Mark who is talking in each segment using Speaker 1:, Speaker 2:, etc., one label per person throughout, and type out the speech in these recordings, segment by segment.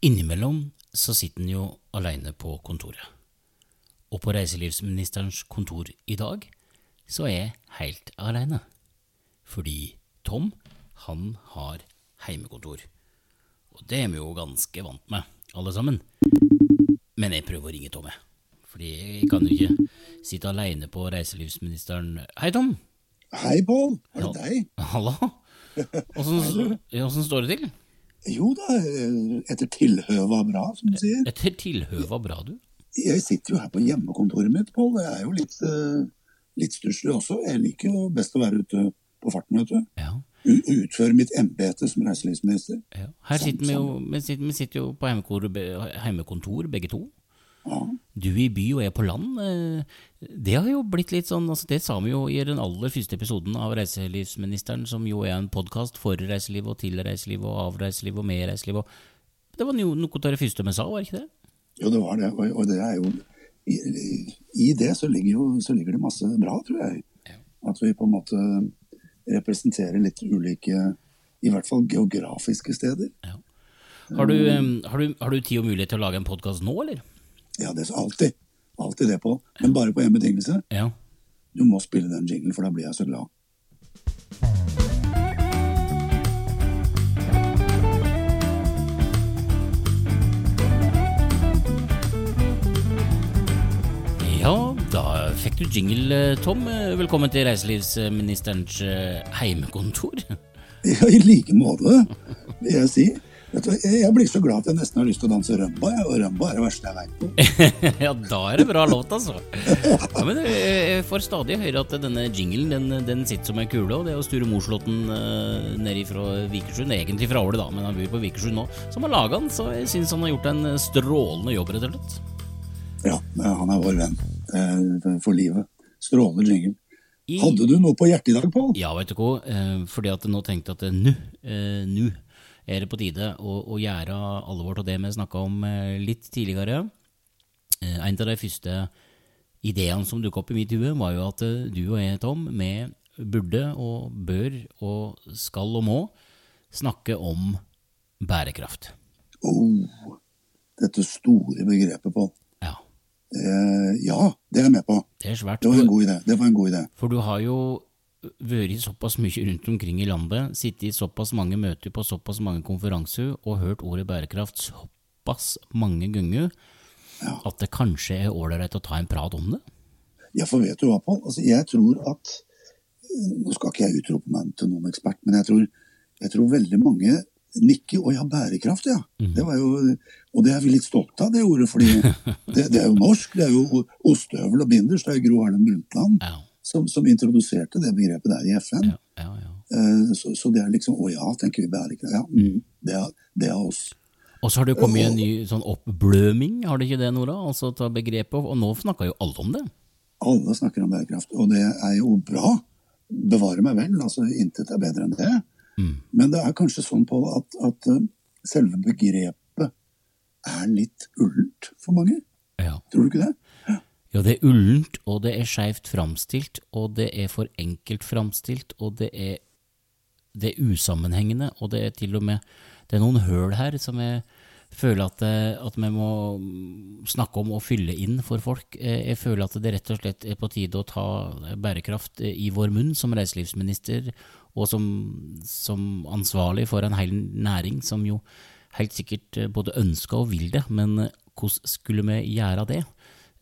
Speaker 1: Innimellom så sitter han jo aleine på kontoret. Og på reiselivsministerens kontor i dag så er jeg helt aleine. Fordi Tom, han har heimekontor. Og det er vi jo ganske vant med, alle sammen. Men jeg prøver å ringe Tom, jeg. Fordi jeg kan jo ikke sitte aleine på reiselivsministeren Hei, Tom!
Speaker 2: Hei, Pål. Er det deg?
Speaker 1: Hallo? Åssen åssen står det til?
Speaker 2: Jo da, etter tilhøva bra, som du sier.
Speaker 1: Etter tilhøva bra, du.
Speaker 2: Jeg sitter jo her på hjemmekontoret mitt, Pål. Jeg er jo litt, eh, litt stusslig også. Jeg liker jo best å være ute på farten, vet du.
Speaker 1: Ja.
Speaker 2: U- Utføre mitt embete som reiselivsminister.
Speaker 1: Ja. Her sitter vi jo vi sitter, vi sitter jo på heimekontor, begge to.
Speaker 2: Ja.
Speaker 1: Du i by og jeg på land. eh, Det har jo blitt litt sånn altså Det sa vi jo i den aller første episoden av Reiselivsministeren, som jo er en podkast for reiseliv og til reiseliv og av reiseliv og med reiseliv. Og det var jo noe av det første vi sa, var ikke det?
Speaker 2: Jo, det var det. Og, det er jo i, I det så ligger, jo, så ligger det masse bra, tror jeg. At vi på en måte representerer litt ulike, i hvert fall geografiske steder.
Speaker 1: Har du, eh, har du, har du tid og mulighet til å lage en podkast nå, eller?
Speaker 2: Ja, det er alltid. Alltid det, på, Men bare på én betingelse.
Speaker 1: Ja.
Speaker 2: Du må spille den jinglen, for da blir jeg så glad.
Speaker 1: Ja, da fikk du jingle, eh, Tom. Eh, Velkommen til reiselivsministerens eh, heimekontor.
Speaker 2: Ja, I like måte, vil jeg si. Du, jeg jeg blir så glad at jeg nesten har lyst til å danse rømba, jeg, og rømba er det verste jeg veit på.
Speaker 1: ja, da er det bra låt, altså. Ja, men eh, jeg får stadig høre at denne jinglen den, den sitter som en kule, og det er jo Sture Morslåtten uh, nede fra Vikersund, egentlig fra Åle da, men han bor på Vikersund nå, som har laga den, så jeg syns han har gjort en strålende jobb, rett og slett.
Speaker 2: Ja, han er vår venn eh, for livet. Strålende jingle. Hadde du noe på hjertet i dag, Pål?
Speaker 1: Ja, vet du hva, eh, fordi at jeg nå tenkte at eh, nu eh, nå er det på tide å, å gjøre alvor av det vi snakka om eh, litt tidligere. Eh, en av de første ideene som dukket opp i mitt hue, var jo at eh, du og jeg, Tom, vi burde og bør og skal og må snakke om bærekraft.
Speaker 2: Oh, dette store begrepet, Pål.
Speaker 1: Ja,
Speaker 2: Det, ja, det er jeg med på.
Speaker 1: det er svært.
Speaker 2: Det var en god idé. Det var en god idé.
Speaker 1: For du har jo vært såpass mye rundt omkring i landet, sittet i såpass mange møter på såpass mange konferanser og hørt ordet bærekraft såpass mange ganger at det kanskje er ålreit å ta en prat om det?
Speaker 2: Ja, for vet du hva, Pål? Altså, jeg tror at Nå skal ikke jeg utrope meg til noen ekspert, men jeg tror, jeg tror veldig mange nikker. Å ja, bærekraft, ja. Det var jo, og det er vi litt stolte av, det ordet. fordi det, det er jo norsk. Det er jo ostehøvel og binders. Det er Gro Harlem Brundtland
Speaker 1: Ja,
Speaker 2: som, som introduserte det begrepet der i FN.
Speaker 1: ja, ja.
Speaker 2: Eh, Så, så det er liksom Å ja, tenker vi bærekraft. Ja, mm, det, er, det er oss.
Speaker 1: Og så har det kommet en ny sånn oppbløming, har det ikke det, Nora? Altså ta begrepet, og nå snakker jo alle om det.
Speaker 2: Alle snakker om bærekraft, og det er jo bra. Bevare meg vel, altså intet er bedre enn det. Men det er kanskje sånn på at, at eh, selve begrepet er litt ullent for mange.
Speaker 1: Ja.
Speaker 2: Tror du ikke det?
Speaker 1: Ja, det er ullent, og det er skeivt framstilt, og det er for enkelt framstilt, og det er, det er usammenhengende, og det er til og med Det er noen høl her som jeg føler at, at vi må snakke om og fylle inn for folk. Eh, Jeg føler at det rett og slett er på tide å ta bærekraft i vår munn som reiselivsminister, og som, som ansvarlig for en hel næring som jo helt sikkert eh, både ønsker og vil det, men eh, hvordan skulle vi gjøre det?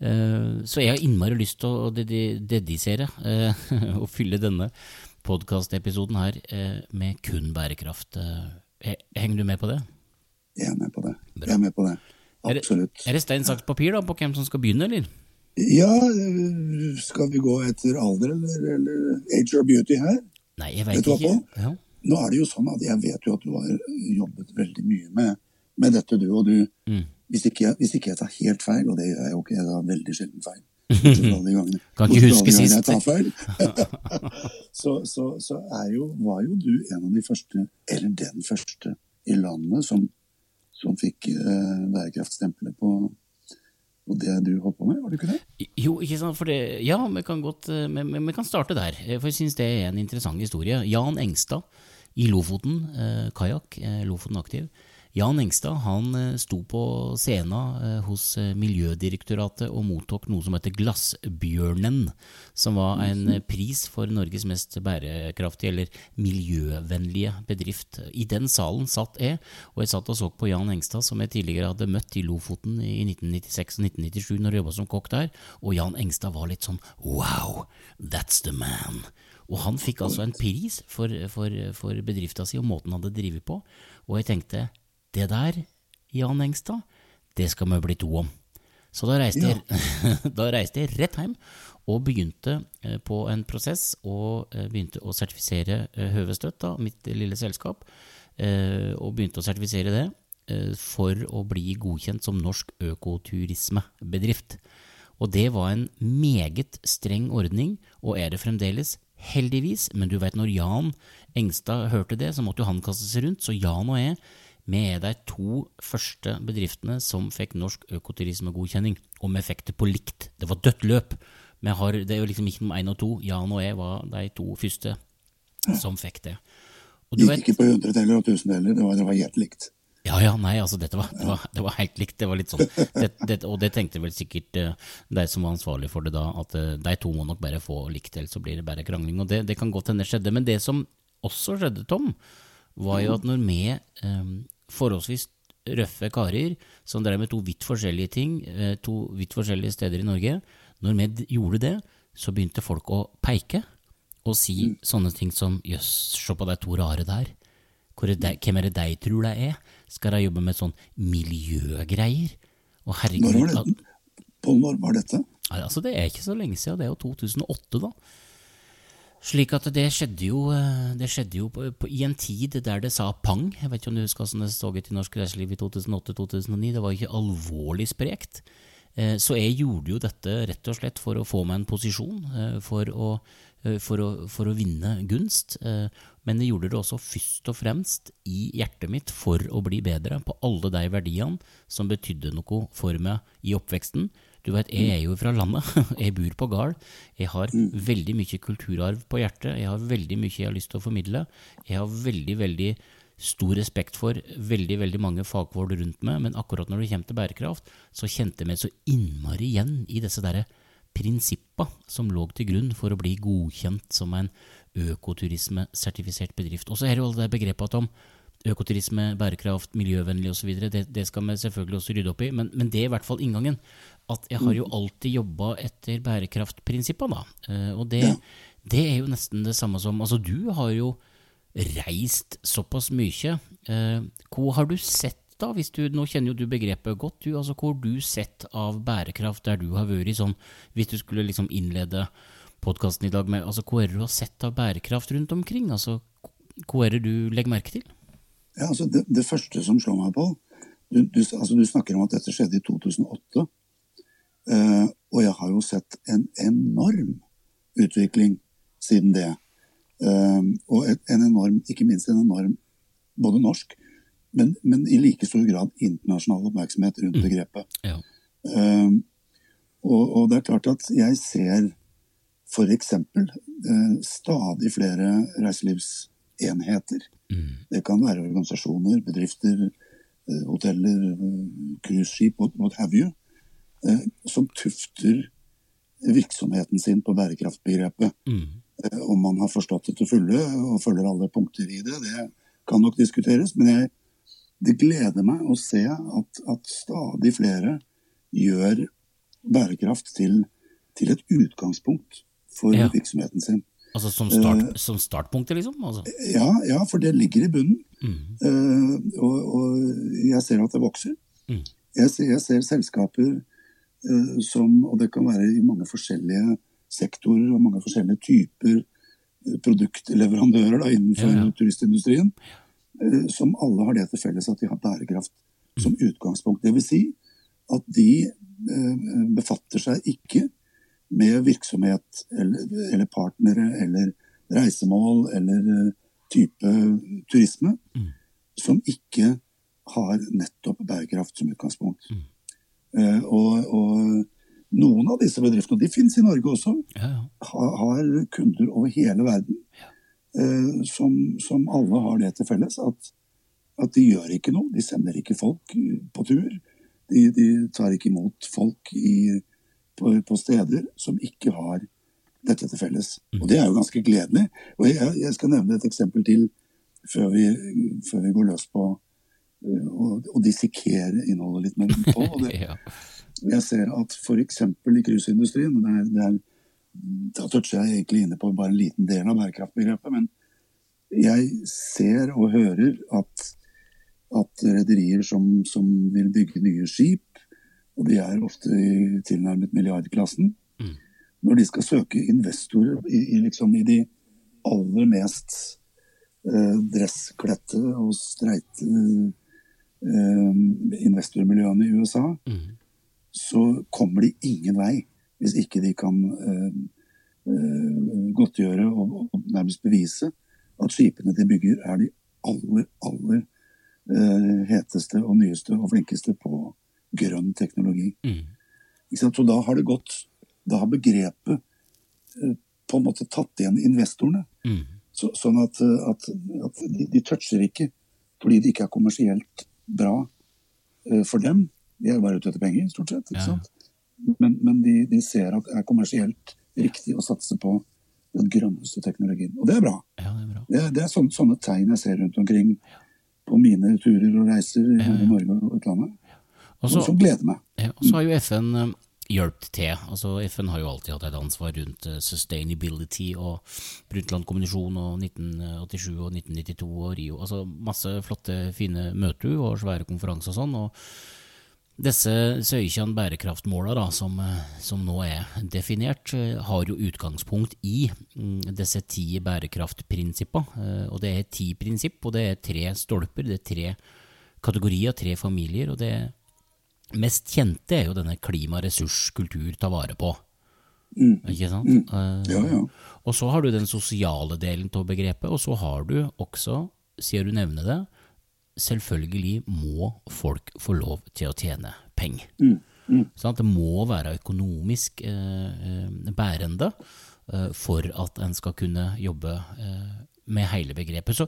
Speaker 1: Eh, Så jeg har innmari lyst til å dedi- dedisere eh, og fylle denne podkastepisoden her eh, med kun bærekraft. Henger du med på det?
Speaker 2: Jeg er med på det. Jeg er med på det.
Speaker 1: Er det-
Speaker 2: Absolutt.
Speaker 1: Er det stein, saks, papir da, på hvem som skal begynne, eller?
Speaker 2: Ja, skal vi gå etter alder eller, eller age or beauty her?
Speaker 1: Nei, jeg veit ikke. Ja.
Speaker 2: Nå er det jo sånn at jeg vet jo at du har jobbet veldig mye med, med dette, du. Og du,
Speaker 1: Mm.
Speaker 2: Hvis, ikke jeg, hvis ikke jeg tar helt feil, og det gjør jeg jo ikke, jeg tar veldig sjelden feil
Speaker 1: Kan ikke huske sist.
Speaker 2: jeg tar feil. så så, så er jo, var jo du en av de første, eller den første, i landet som, som fikk eh, bærekraftstempelet på, på det du holdt på med, var det ikke det?
Speaker 1: Jo, ikke sant, for det, ja, vi kan godt, eh, vi, vi- kan starte der, eh, for jeg synes det er en interessant historie. Jan Engstad i Lofoten, eh, kajakk, eh, Lofoten Aktiv. Jan Engstad han eh, sto på scenen eh, hos eh, Miljødirektoratet og mottok noe som heter Glassbjørnen, som var en eh, pris for Norges mest bærekraftige eller miljøvennlige bedrift. I den salen satt jeg, og jeg satt og så på Jan Engstad, som jeg tidligere hadde møtt i Lofoten i 1996 og 1997 når jeg jobba som kokk der, og Jan Engstad var litt sånn wow, that's the man. Og han fikk altså en pris for, for, for bedrifta si og måten han hadde drevet på, og jeg tenkte det der, Jan Engstad, det skal vi bli to om. Så da reiste, jeg, da reiste jeg rett hjem og begynte eh, på en prosess og eh, begynte å sertifisere eh, Høvestøtt, da, mitt lille selskap, og begynte å sertifisere det for å bli godkjent som norsk økoturismebedrift. Og det var en meget streng ordning, og er det fremdeles, heldigvis, men du vet når Jan Engstad hørte det, så måtte jo han kaste seg rundt, så Jan og jeg vi er de to første bedriftene som fikk norsk økoturismegodkjenning, og vi fikk det på likt. Det var dødt løp. Har, det er jo liksom ikke noe én og to. Jan og jeg var de to første som fikk det.
Speaker 2: Og Gikk vet, ikke på hundredeler og tusendeler, det var, det var helt likt.
Speaker 1: Ja, ja, nei, altså dette var, det, var, det var helt likt. Det var litt sånn, det, det, Og det tenkte vel sikkert uh, de som var ansvarlig for det da, at uh, de to må nok bare få likt, ellers så blir det bare krangling. Og det, det kan godt hende skjedde. Men det som også skjedde, Tom, var jo at når vi um, forholdsvis røffe karer som drev med to vidt forskjellige ting, eh, to vidt forskjellige steder i Norge. Når vi gjorde det, så begynte folk å peike og si mm. sånne ting som jøss, se på de to rare der. Er de, hvem er det de tror de er? Skal de jobbe med sånn miljøgreier? Og herregud
Speaker 2: Når var det? På når var dette?
Speaker 1: Altså, det er ikke så lenge siden. Det er jo 2008, da. Slik at det skjedde jo, eh, det skjedde jo på, på, i en tid der det sa pang. Jeg vet ikke om du husker hvordan det så ut i norsk reiseliv i 2008-2009. Det var ikke alvorlig sprekt. Eh, så jeg gjorde jo dette rett og slett for å få meg en posisjon, eh, for å, for å, for å vinne gunst. Men jeg gjorde det også først og fremst i hjertet mitt for å bli bedre på alle de verdiene som betydde noe for meg i oppveksten. Du vet, jeg er jo fra landet. Jeg bor på gard. Jeg har mm. veldig mye kulturarv på hjertet. Jeg har veldig mye jeg har lyst til å formidle. Jeg har veldig, veldig stor respekt for veldig veldig mange fagfolk rundt meg, men akkurat når det kommer til bærekraft, så kjente jeg meg så innmari igjen i disse der prinsippa som lå til grunn for å bli godkjent som en økoturismesertifisert bedrift. Og så er det jo alle de begrepene om økoturisme, bærekraft, miljøvennlig osv. Det, det skal vi selvfølgelig også rydde opp i, men, men, det er i hvert fall inngangen. At jeg har jo mm. alltid jobba etter bærekraftprinsippene, da. Uh, og det, det, er jo nesten det samme som Altså, du har jo reist såpass mye. Hvor har du sett, da? Hvis du, nå kjenner jo du begrepet godt, du. Altså, hvor har du sett av bærekraft der du har vært sånn, hvis du skulle liksom innlede podkasten i dag med altså, Hvor er det du har sett av bærekraft rundt omkring? Altså, hva er det du legger merke til?
Speaker 2: Ja, altså det, det, første som slår meg på du, du, altså du, snakker om at dette skjedde i 2008. Uh, og jeg har jo sett en enorm utvikling siden det. Uh, og en enorm, ikke minst en enorm både norsk, men, men i like stor grad internasjonal oppmerksomhet rundt mm. Ja. Uh, og, og, det er klart at jeg ser f.eks. Uh, stadig flere reiselivsenheter Mm. Det kan være organisasjoner, bedrifter, eh, hoteller, eh, cruiseskip, what have you, eh, som tufter virksomheten sin på bærekraftbegrepet. Mm. Om man har forstått det til fulle og følger alle punkter i det, det kan nok diskuteres. Men jeg, det gleder meg å se at, at stadig flere gjør bærekraft til, til et utgangspunkt for ja. virksomheten sin.
Speaker 1: Altså som, start, uh, som startpunktet, liksom? Altså.
Speaker 2: Ja, ja, for det ligger i bunnen. Mm. Uh, og, og, jeg ser at det vokser. Mm. Jeg, ser, jeg, ser, selskaper uh, som Og det kan være i mange forskjellige sektorer og mange forskjellige typer produktleverandører da, innenfor ja, ja. turistindustrien. som alle har det til felles at de har bærekraft mm. som utgangspunkt. Det vil si at de befatter seg ikke med virksomhet eller, eller partnere eller reisemål eller eh, type turisme mm. som ikke har nettopp bærekraft som utgangspunkt. Mm. Eh, og, og, noen av disse bedriftene, og de finnes i Norge også, ja, ja. Har, har, kunder over hele verden. Ja. eh, som, som, alle har det til felles, at, at, de gjør ikke noe. De sender ikke folk på tur. De, de tar ikke imot folk i, på, på, steder som ikke har dette til felles. Mm. Og det er jo ganske gledelig. Og jeg, jeg skal nevne et eksempel til før vi, før vi går løs på å dissekere innholdet litt mer på. Det, Jeg ser at f.eks. i cruiseindustrien Da toucher jeg egentlig inne på bare en liten del av bærekraftbegrepet. Men jeg ser og hører at, at rederier som, som, vil bygge nye skip, og de er ofte i tilnærmet milliardklassen, mm. når de skal søke investorer i, i, liksom, i de aller mest eh, dresskledte og streite eh, investormiljøene i USA, mm så kommer de ingen vei hvis ikke de kan uh, uh, godtgjøre og, og, nærmest bevise at skipene de bygger, er de aller, aller uh, heteste og nyeste og flinkeste på grønn teknologi. Mm. Så da har det gått Da har begrepet på en måte tatt igjen investorene. Mm. Så, sånn at, at, at de, de, toucher ikke fordi det ikke er kommersielt bra for dem. De er jo bare ute etter penger, stort sett. ikke ja. sant? Men, men de, de, ser at det er kommersielt riktig å satse på den grønneste teknologien. Og det er bra.
Speaker 1: Ja, det er, bra.
Speaker 2: Det, det er sånne, sånne, tegn jeg ser rundt omkring på mine turer og reiser i Norge og utlandet. Også, som gleder meg.
Speaker 1: Ja, og så har jo FN um, hjulpet til. Altså, FN har jo alltid hatt et ansvar rundt uh, sustainability og Brundtland-kommunisjonen og 1987 og 1992 og Rio. Altså masse flotte, fine møter og svære konferanser og sånn. og disse 17 bærekraftmåla som, som, nå er definert, har jo utgangspunkt i mm, disse ti bærekraftprinsippene. Eh, og det er ti prinsipp, og det er tre stolper, det er tre kategorier, tre familier. Og det mest kjente er jo denne klima, ressurs, kultur, ta vare på. Mm. Ikke sant? Mm.
Speaker 2: Uh, ja, ja.
Speaker 1: Og så har du den sosiale delen av begrepet, og så har du også, sier du nevner det, selvfølgelig må folk få lov til å tjene penger. Mm. Mm. Sånn det må være økonomisk eh, eh, bærende eh, for at en skal kunne jobbe eh, med hele begrepet. Så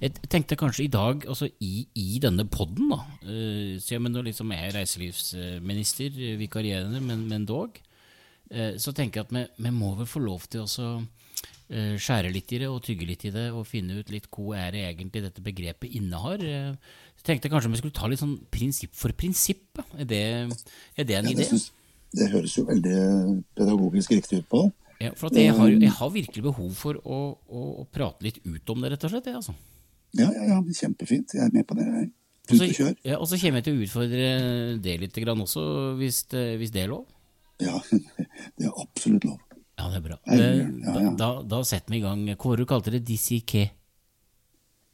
Speaker 1: jeg tenkte kanskje i dag, altså i, i denne poden, da eh, så jeg men liksom er reiselivsminister, vikarierende, men, men dog, eh, så tenker jeg at vi, må vel få lov til å Eh, skjære litt i det og tygge litt i det og finne ut litt hvor er det egentlig dette begrepet innehar. Jeg eh, tenkte kanskje vi skulle ta litt sånn prinsipp for prinsipp. Er det, er det en ja, idé?
Speaker 2: Det, det, høres jo veldig pedagogisk riktig ut på.
Speaker 1: Ja, for jeg har, jeg, har, virkelig behov for å, å, å, prate litt ut om det, rett og slett. Altså.
Speaker 2: Ja, ja, ja, kjempefint. Jeg er med på det. Tut og kjør.
Speaker 1: Ja, og så kommer jeg til å utfordre det litt også, hvis det, hvis det er lov?
Speaker 2: Ja, det er absolutt lov.
Speaker 1: Ja, det er bra. Da, da, da, setter vi i gang. Kåre du kalte det? Disike...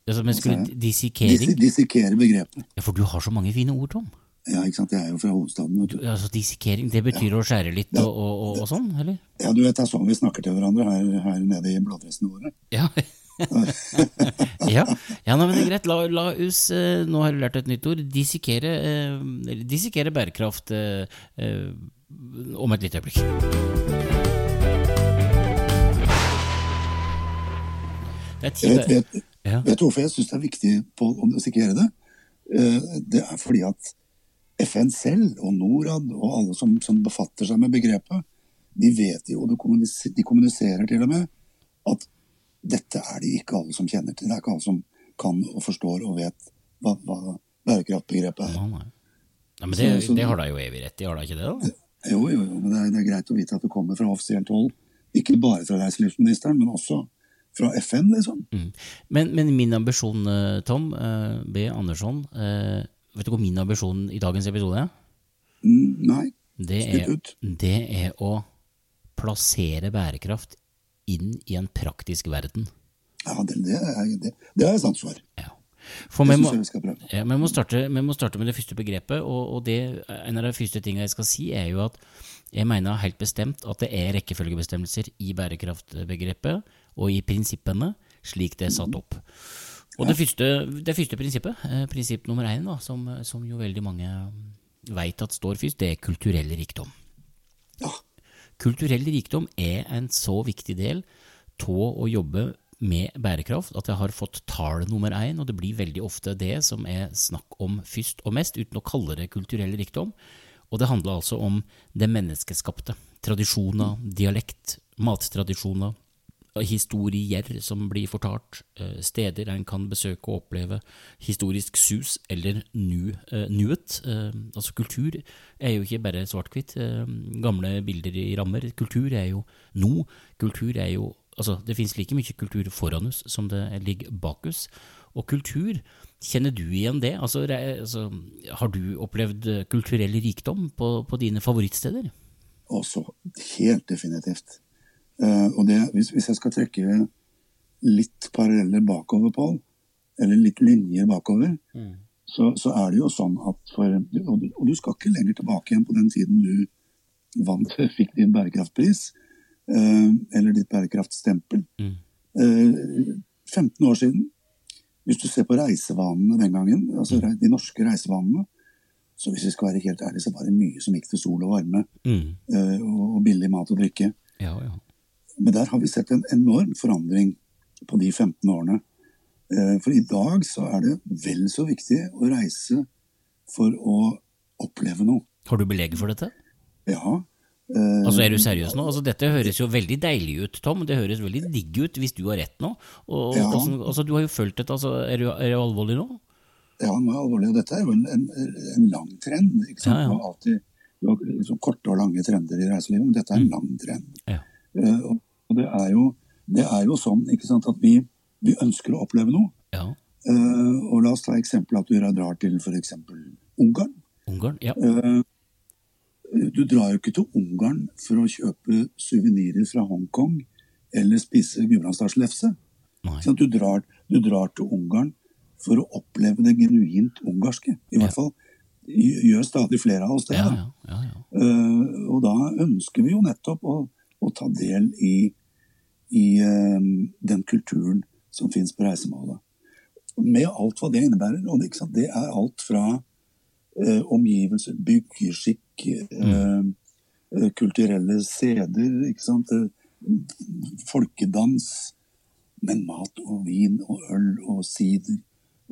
Speaker 1: Altså, men skulle, dissekering?
Speaker 2: Dissekere begrepene.
Speaker 1: Ja, For du har så mange fine ord, Tom.
Speaker 2: Ja, ikke sant. Jeg er jo fra hovedstaden. vet
Speaker 1: du. Altså, Dissekering, det betyr ja. å skjære litt og, og, og, og, sånn, eller?
Speaker 2: Ja, du vet det er sånn vi snakker til hverandre her, her nede i bladdressene våre.
Speaker 1: Ja. ja, ja nei, men det er greit. La, la oss, eh, nå har du lært et nytt ord, dissekere, eh, dissekere bærekraft eh, eh, om et lite øyeblikk.
Speaker 2: Vet, vet, vet, du hvorfor jeg syns det er viktig på å sikre det? Eh, det er fordi at FN selv og Norad og alle som, som befatter seg med begrepet, de vet jo, og de kommuniserer til og med, at dette er det ikke alle som kjenner til. Det er ikke alle som kan og forstår og vet hva, hva bærekraftbegrepet er.
Speaker 1: Nei, nei. Men det, så, det har da jo evig rett i, har da ikke det? da?
Speaker 2: Jo, jo, jo, men det er, det er, greit å vite at det kommer fra offisielt hold. Ikke bare fra reiselivsministeren, men også fra FN, liksom. Mm.
Speaker 1: Men, men, min ambisjon, eh, Tom uh, B. Andersson uh, Vet du hva min ambisjon i dagens episode er?
Speaker 2: Mm, nei.
Speaker 1: Det er, det er å plassere bærekraft inn i en praktisk verden.
Speaker 2: Ja, det, det, er, det, det er sans for.
Speaker 1: Ja. For vi må, ja, vi, må starte, vi må, starte, med det første begrepet, og, og det, en av de første tingene jeg skal si, er jo at jeg mener helt bestemt at det er rekkefølgebestemmelser i bærekraftbegrepet og i prinsippene slik det er satt opp. Og det første, det første prinsippet, eh, prinsipp nummer én, da, som, som, jo veldig mange veit at står først, det er kulturell rikdom.
Speaker 2: Ja.
Speaker 1: Kulturell rikdom er en så viktig del av å jobbe med bærekraft at jeg har fått tall nummer én, og det blir veldig ofte det som er snakk om først og mest, uten å kalle det kulturell rikdom. Og det handler altså om det menneskeskapte. Tradisjoner, dialekt, mattradisjoner, historier som blir fortalt, eh, steder en kan besøke og oppleve historisk sus eller nu, uh, nuet. Uh, altså kultur er jo ikke bare svart-hvitt, gamle bilder i rammer. Kultur er jo nå. Kultur er jo Altså, det finnes like mye kultur foran oss som det ligger bak oss. Og kultur, kjenner du igjen det? Altså, altså, har du opplevd kulturell rikdom på, på dine favorittsteder?
Speaker 2: Også helt definitivt. Uh, og det, hvis, hvis, jeg skal trekke litt paralleller bakover, Pål, eller litt linjer bakover, mm. så, så, er det jo sånn at for og du, og du, skal ikke lenger tilbake igjen på den tiden du vant, fikk din bærekraftpris, uh, eller ditt bærekraftstempel. Mm. Uh, 15 år siden, hvis du ser på reisevanene den gangen, altså mm. de norske reisevanene, så hvis vi skal være helt ærlige, så var det mye som gikk til sol og varme. Mm. og billig mat og drikke.
Speaker 1: Ja, ja.
Speaker 2: Men der har vi sett en enorm forandring på de 15 årene. Eh, for i dag så er det vel så viktig å reise for å oppleve noe.
Speaker 1: Har du belegg for dette?
Speaker 2: Ja.
Speaker 1: Eh, altså Er du seriøs nå? Altså Dette høres jo veldig deilig ut, Tom. Det høres veldig digg ut hvis du har rett nå. Og, ja. altså, Du har jo fulgt dette. Altså, er, du, er det alvorlig nå?
Speaker 2: Ja, nå er jeg alvorlig. Og dette er jo en, en, en lang trend. ikke sant? Ja, ja. Du har alltid du har liksom korte og lange trender i reiselivet, men dette er en mm. lang trend. Ja. Uh, og det er, jo, det er jo, sånn sant, at vi, vi, ønsker å oppleve noe.
Speaker 1: Ja.
Speaker 2: Uh, og la oss ta eksempelet at du drar til f.eks. Ungarn.
Speaker 1: Ungarn, ja. Uh,
Speaker 2: du drar jo ikke til Ungarn for å kjøpe suvenirer fra Hongkong eller spise gudbrandsdalslefse. Du, drar, du drar til Ungarn for å oppleve det genuint ungarske. I hvert fall gjør stadig flere av oss det.
Speaker 1: Ja, ja, ja,
Speaker 2: uh, og da ønsker vi jo nettopp å å ta del i, i um, den kulturen som fins på reisemålet. Med alt hva det innebærer. Og det, det er alt fra uh, omgivelser, byggeskikk, uh, uh, kulturelle seder, ikke sant? folkedans, men mat og vin og øl og sider.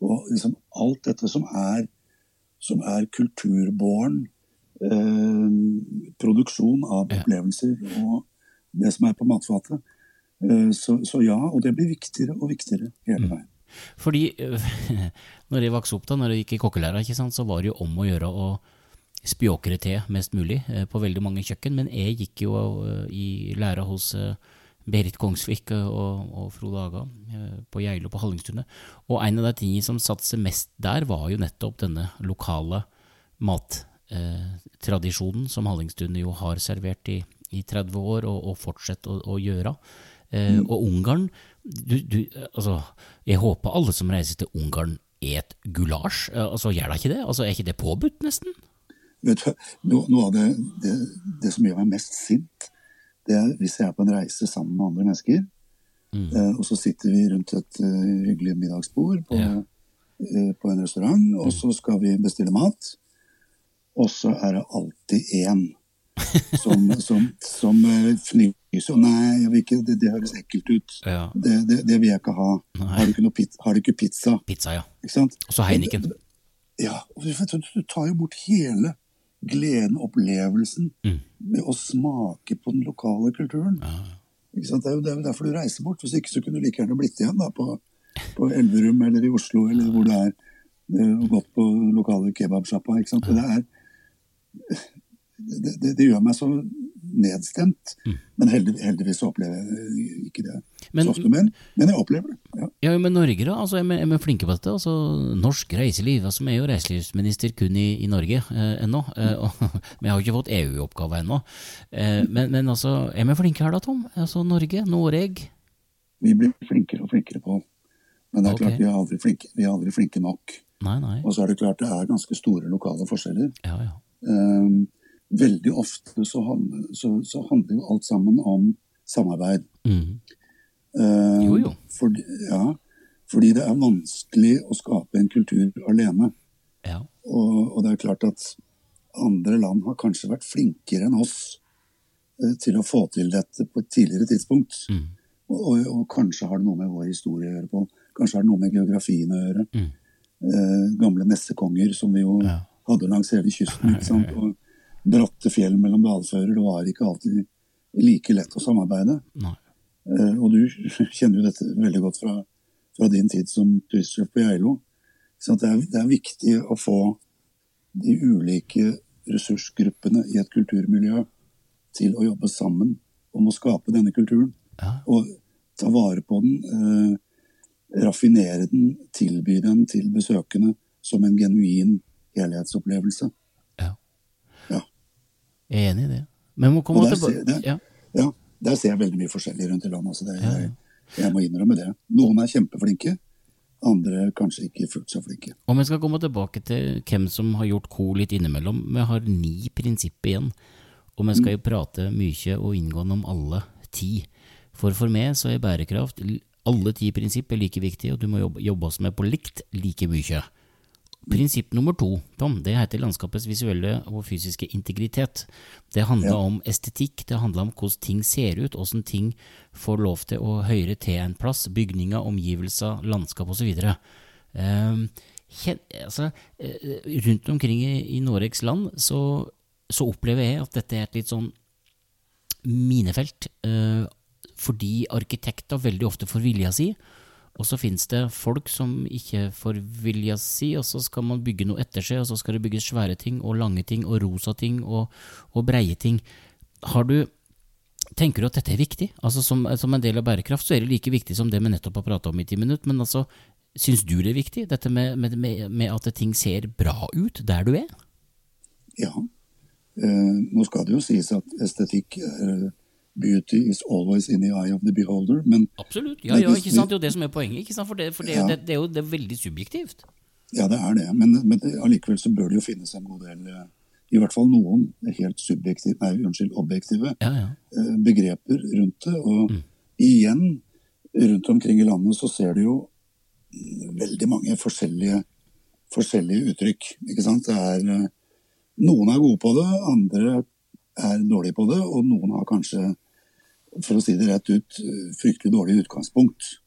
Speaker 2: Og liksom alt dette som er, som er kulturbåren produksjon av opplevelser og det som er på matfatet. Eh, så, så, ja, og det blir viktigere og viktigere hele mm. veien.
Speaker 1: Fordi når jeg vokste opp da, når jeg gikk i kokkelæra, så var det jo om å gjøre å spjåkre til mest mulig eh, på veldig mange kjøkken. Men jeg gikk jo eh, i læra hos Berit Kongsvik og, og Frode Aga på Geilo på Hallingstunet. Og en av de tingene som satte seg mest der, var jo nettopp denne lokale mattradisjonen som Hallingstunet jo har servert i i 30 år og, og fortsette å, å gjøre. Eh, mm. Og Ungarn du, du, altså, Jeg håper alle som reiser til Ungarn, et gulasj. Eh, altså, Gjør da ikke det? Altså, Er ikke det påbudt, nesten?
Speaker 2: Vet du, Noe, noe av det, det, det, som gjør meg mest sint, det er hvis jeg er på en reise sammen med andre mennesker, mm. eh, og så sitter vi rundt et uh, hyggelig middagsbord på, ja. uh, på en restaurant, og mm. så skal vi bestille mat, og så er det alltid én som, som, som eh, fnyser. Nei, ikke, det, det, høres ekkelt ut.
Speaker 1: Ja.
Speaker 2: Det, det, det, vil jeg ikke ha. Har du ikke, pizza, har du ikke pizza?
Speaker 1: Pizza, ja. Og så Heineken.
Speaker 2: Ja. Du, du, tar jo bort hele gleden, opplevelsen, mm. med å smake på den lokale kulturen. Ja. Det er jo derfor du reiser bort. Hvis ikke så kunne du like gjerne blitt igjen da, på, på Elverum eller i Oslo eller hvor du er, eh, og gått på lokale kebabsjappa. Ja. Det er det, det, det, gjør meg så nedstemt. Mm. Men heldig, heldigvis opplever jeg ikke det men, så ofte. Men, men jeg opplever det. Ja.
Speaker 1: ja, men Norge, da? Altså, er, vi, er vi flinke på dette? Altså, norsk reiseliv. Altså, vi er jo reiselivsminister kun i, i Norge eh, ennå. Eh, og vi har jo ikke fått EU-oppgave ennå. Eh, men, men, altså, er vi flinke her da, Tom? Altså, Norge? Noreg?
Speaker 2: Vi blir flinkere og flinkere på Men det er okay. klart, vi er aldri flinke, vi er aldri flinke nok.
Speaker 1: Nei, nei.
Speaker 2: Og så er det klart det er ganske store lokale forskjeller.
Speaker 1: Ja, ja.
Speaker 2: Um, veldig ofte så handler, så, så handler, jo alt sammen om samarbeid.
Speaker 1: Mm.
Speaker 2: Uh,
Speaker 1: jo, jo.
Speaker 2: Fordi, ja, fordi det er vanskelig å skape en kultur alene.
Speaker 1: Ja.
Speaker 2: Og, og, det er klart at andre land har kanskje vært flinkere enn oss uh, til å få til dette på et tidligere tidspunkt.
Speaker 1: Mm.
Speaker 2: Og, og, og, kanskje har det noe med vår historie å gjøre på. Kanskje har det noe med geografien å gjøre.
Speaker 1: Mm.
Speaker 2: Eh, gamle nessekonger som vi jo
Speaker 1: Ja.
Speaker 2: hadde langs hele kysten. ikke sant? Og bratte fjell mellom dalfører. Det var ikke alltid like lett å samarbeide. Eh, og du kjenner jo dette veldig godt fra, fra din tid som turistsjef på Geilo. Så det, det er viktig å få de ulike ressursgruppene i et kulturmiljø til å jobbe sammen om å skape denne kulturen.
Speaker 1: Ja.
Speaker 2: Og ta vare på den, eh, raffinere den, tilby den til besøkende som en genuin helhetsopplevelse.
Speaker 1: Jeg er enig i det. Men må komme tilbake
Speaker 2: der-
Speaker 1: ja.
Speaker 2: Ja, der ser jeg veldig mye forskjellig rundt i landet. Altså det, jeg, jeg må innrømme det. Noen er kjempeflinke, andre kanskje ikke fullt så flinke.
Speaker 1: Og vi skal komme tilbake til hvem som har gjort co litt innimellom. Vi har ni prinsipper igjen, og vi skal jo prate mye og inngående om alle ti. For for meg så er bærekraft alle ti prinsipper like viktige, og du må jobbe, jobbe oss med på likt like mye. Prinsipp nummer to, Tom, det heter landskapets visuelle og fysiske integritet. Det handler
Speaker 2: Ja.
Speaker 1: om estetikk, det handler om hvordan ting ser ut, hvordan ting får lov til å høre til en plass, bygninger, omgivelser, landskap osv. Um, altså, eh, rundt omkring i, i Noregs land så, så opplever jeg at dette er et litt sånn minefelt, uh, fordi arkitekter veldig ofte får vilja si, og så finnes det folk som ikke får vilja si, og så skal man bygge noe etter seg, og så skal det bygges svære ting, og lange ting, og rosa ting, og, og breie ting. Har du Tenker du at dette er viktig? Altså som, som en del av bærekraft så er det like viktig som det vi nettopp har prata om i ti minutter, men altså, syns du det er viktig, dette med, med, med, at ting ser bra ut der du er?
Speaker 2: Ja. Eh, nå skal det jo sies at estetikk er Beauty is always in the eye of the beholder, men
Speaker 1: Absolutt, ja, ja, ikke sant, det er jo det som er poenget, ikke sant, for det, for det,
Speaker 2: Ja.
Speaker 1: det, det er jo det er veldig subjektivt.
Speaker 2: Ja, det er det. Men, men allikevel så bør det jo finnes en god del, eh, i hvert fall noen helt subjektive, nei, unnskyld, objektive
Speaker 1: Ja, ja.
Speaker 2: eh, begreper rundt det. Og igjen, rundt omkring i landet så ser du jo mm, veldig mange forskjellige, forskjellige uttrykk. Ikke sant? Det er, eh, noen er gode på det, andre er dårlige på det, og noen har kanskje, for å si det rett ut, fryktelig dårlig utgangspunkt.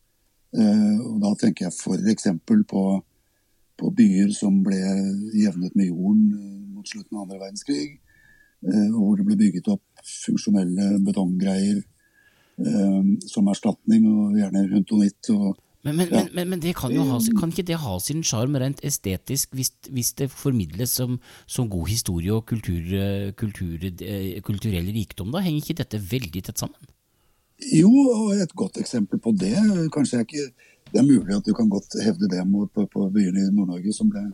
Speaker 2: Eh, og da tenker jeg f.eks. på på byer som ble jevnet med jorden eh, mot slutten av andre verdenskrig. eh, og Hvor det ble bygget opp funksjonelle betonggreier som erstatning, og gjerne huntonitt. og
Speaker 1: Men, men,
Speaker 2: Ja.
Speaker 1: men, men, det kan, jo ha, kan ikke det ha sin sjarm rent estetisk hvis, hvis det formidles som, som god historie og kultur, kultur, kulturell rikdom? Da henger ikke dette veldig tett sammen?
Speaker 2: Jo, og et godt eksempel på det Kanskje jeg ikke Det er mulig at du kan godt hevde det mot- på, på byene i Nord-Norge som ble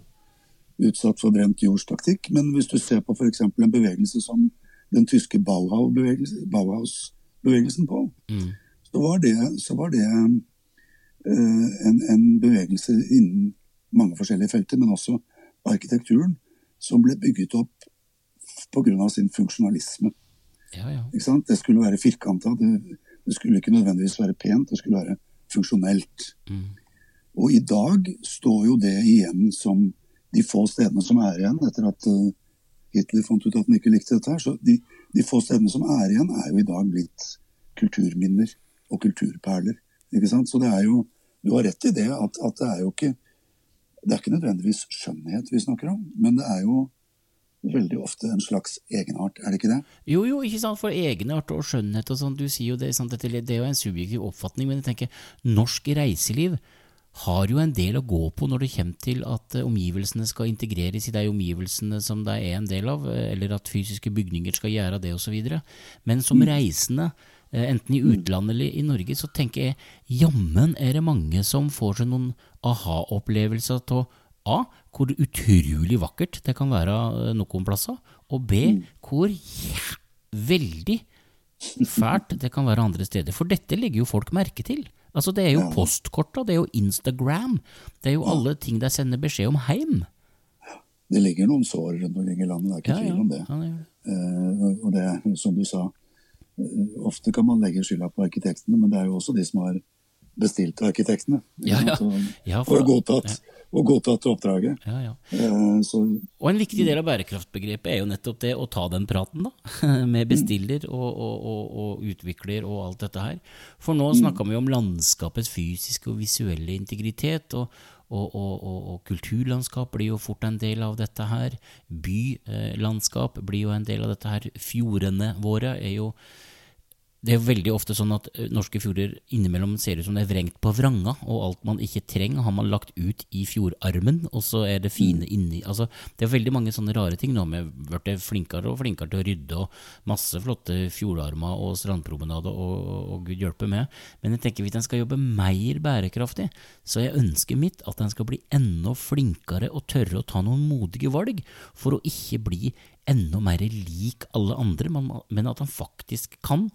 Speaker 2: utsatt for brent jordstaktikk, men hvis du ser på f.eks. en bevegelse som den tyske Bauhaus-bevegelsen Bauhaus på,
Speaker 1: Mm.
Speaker 2: så var det, så var det uh, en, en bevegelse innen mange forskjellige felter, men også arkitekturen, som ble bygget opp pga. sin funksjonalisme.
Speaker 1: Ja, ja.
Speaker 2: Det skulle være firkanta, det, det skulle ikke nødvendigvis være pent, det skulle være funksjonelt.
Speaker 1: Mm.
Speaker 2: Og i dag står jo det igjen som de få stedene som er igjen, etter at eh, Hitler fant ut at han ikke likte dette her. Så de, de få stedene som er igjen, er jo i dag blitt kulturminner og kulturperler. Ikke sant? Så det er jo Du har rett i det at, at det er jo ikke Det er ikke nødvendigvis skjønnhet vi snakker om, men det er jo veldig ofte en slags egenart, er det ikke det?
Speaker 1: Jo, jo, ikke sant, for egenart og skjønnhet og sånn, du sier jo det, sant, det er jo en subjektiv oppfatning, men jeg tenker, norsk reiseliv har jo en del å gå på når det kommer til at eh, omgivelsene skal integreres i de omgivelsene som de er en del av, eh, eller at fysiske bygninger skal gjøre det osv. Men som reisende, eh, enten i utlandet eller i Norge, så tenker jeg jammen er det mange som får seg noen aha-opplevelser av A. Hvor utrolig vakkert det kan være eh, noen plasser, og B. Hvor jæ- veldig fælt det kan være andre steder. For dette legger jo folk merke til. Altså Det er jo postkorta, det er jo Instagram, det er jo alle ting de sender beskjed om heim.
Speaker 2: Det ligger noen sår rundt omkring i landet, det er ikke
Speaker 1: Ja, ja,
Speaker 2: tvil om det.
Speaker 1: ja, det
Speaker 2: uh. Og det, er, som du sa, uh, ofte kan man legge skylda på arkitektene, men det er jo også de som har bestilt arkitektene.
Speaker 1: Ja, ja. Ja, for-
Speaker 2: og godtatt, og godtatt oppdraget.
Speaker 1: Ja, ja.
Speaker 2: Eh, Så
Speaker 1: Og en viktig del av bærekraftbegrepet er jo nettopp det å ta den praten, da. Med bestiller og, og, og, og utvikler og alt dette her. For nå snakka vi om landskapets fysiske og visuelle integritet. og og, og, og, og kulturlandskap blir jo fort en del av dette her. Bylandskap blir jo en del av dette her. Fjordene våre er jo det er jo veldig ofte sånn at norske fjorder innimellom ser ut som det er vrengt på vranga, og alt man ikke trenger, har man lagt ut i fjordarmen, og så er det fine inni altså, Det er veldig mange sånne rare ting. Nå har vi blitt flinkere og flinkere til å rydde, og masse flotte fjordarmer og strandpromenade og, og, gud hjelpe med. Men jeg tenker hvis en skal jobbe mer bærekraftig, så er ønsket mitt at en skal bli enda flinkere og tørre å ta noen modige valg, for å ikke bli enda mer lik alle andre, men, men at han faktisk kan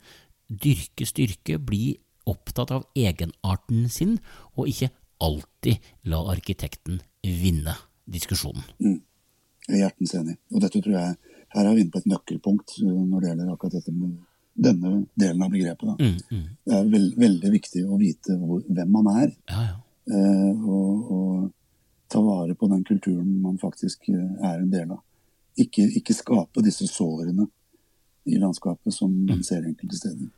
Speaker 1: dyrke styrke, bli opptatt av egenarten sin, og ikke alltid la arkitekten vinne diskusjonen.
Speaker 2: Jeg er hjertens enig. Og dette tror jeg Her er vi inne på et nøkkelpunkt uh, når det gjelder akkurat dette med denne delen av begrepet. Da.
Speaker 1: Mm,
Speaker 2: Det er veld, veldig viktig å vite hvor, hvem man er,
Speaker 1: Ja, ja.
Speaker 2: eh, og, og ta vare på den kulturen man faktisk eh, er en del av. Ikke, ikke skape disse sårene i landskapet som man ser enkelte steder.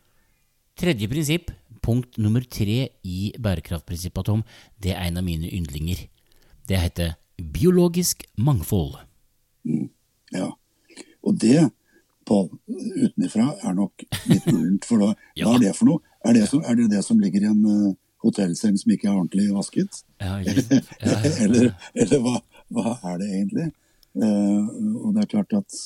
Speaker 1: Tredje prinsipp, punkt nummer tre i bærekraftprinsippet, Tom, det er en av mine yndlinger. Det heter biologisk mangfold.
Speaker 2: Ja. Og det, Pål, utenifra er nok litt ullent. For da,
Speaker 1: Ja.
Speaker 2: hva er det for noe? Er det, som, er det det som ligger i en uh, hotellseng som ikke er ordentlig vasket?
Speaker 1: Ja, ja, ja.
Speaker 2: eller eller hva, hva er det egentlig? Uh, og det er klart at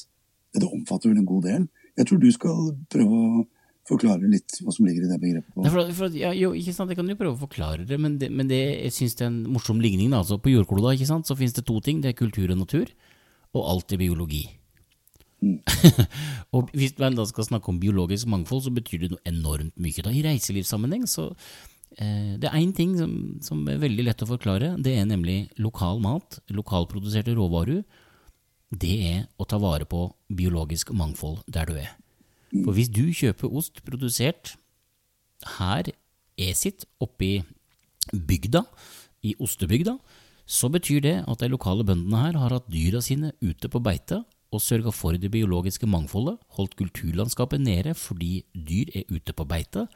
Speaker 2: det omfatter vel en god del. Jeg tror du skal prøve å forklare litt hva som ligger i det begrepet.
Speaker 1: Nei, for, for, ja, jo, ikke sant, Jeg kan jo prøve å forklare det, men det, men det jeg synes det er en morsom ligning. Da. Altså, på jordkloda ikke sant, så finnes det to ting. Det er kultur og natur, og alt er biologi. og Hvis man da skal snakke om biologisk mangfold, så betyr det noe enormt mye. Da. I reiselivssammenheng så eh, Det er én ting som, som er veldig lett å forklare. Det er nemlig lokal mat, lokalproduserte råvarer. Det er å ta vare på biologisk mangfold der du er. For hvis du kjøper ost produsert her Esit, oppe i bygda, i ostebygda, så betyr det at de lokale bøndene her har hatt dyra sine ute på beite og sørga for det biologiske mangfoldet, holdt kulturlandskapet nede fordi dyr er ute på beite.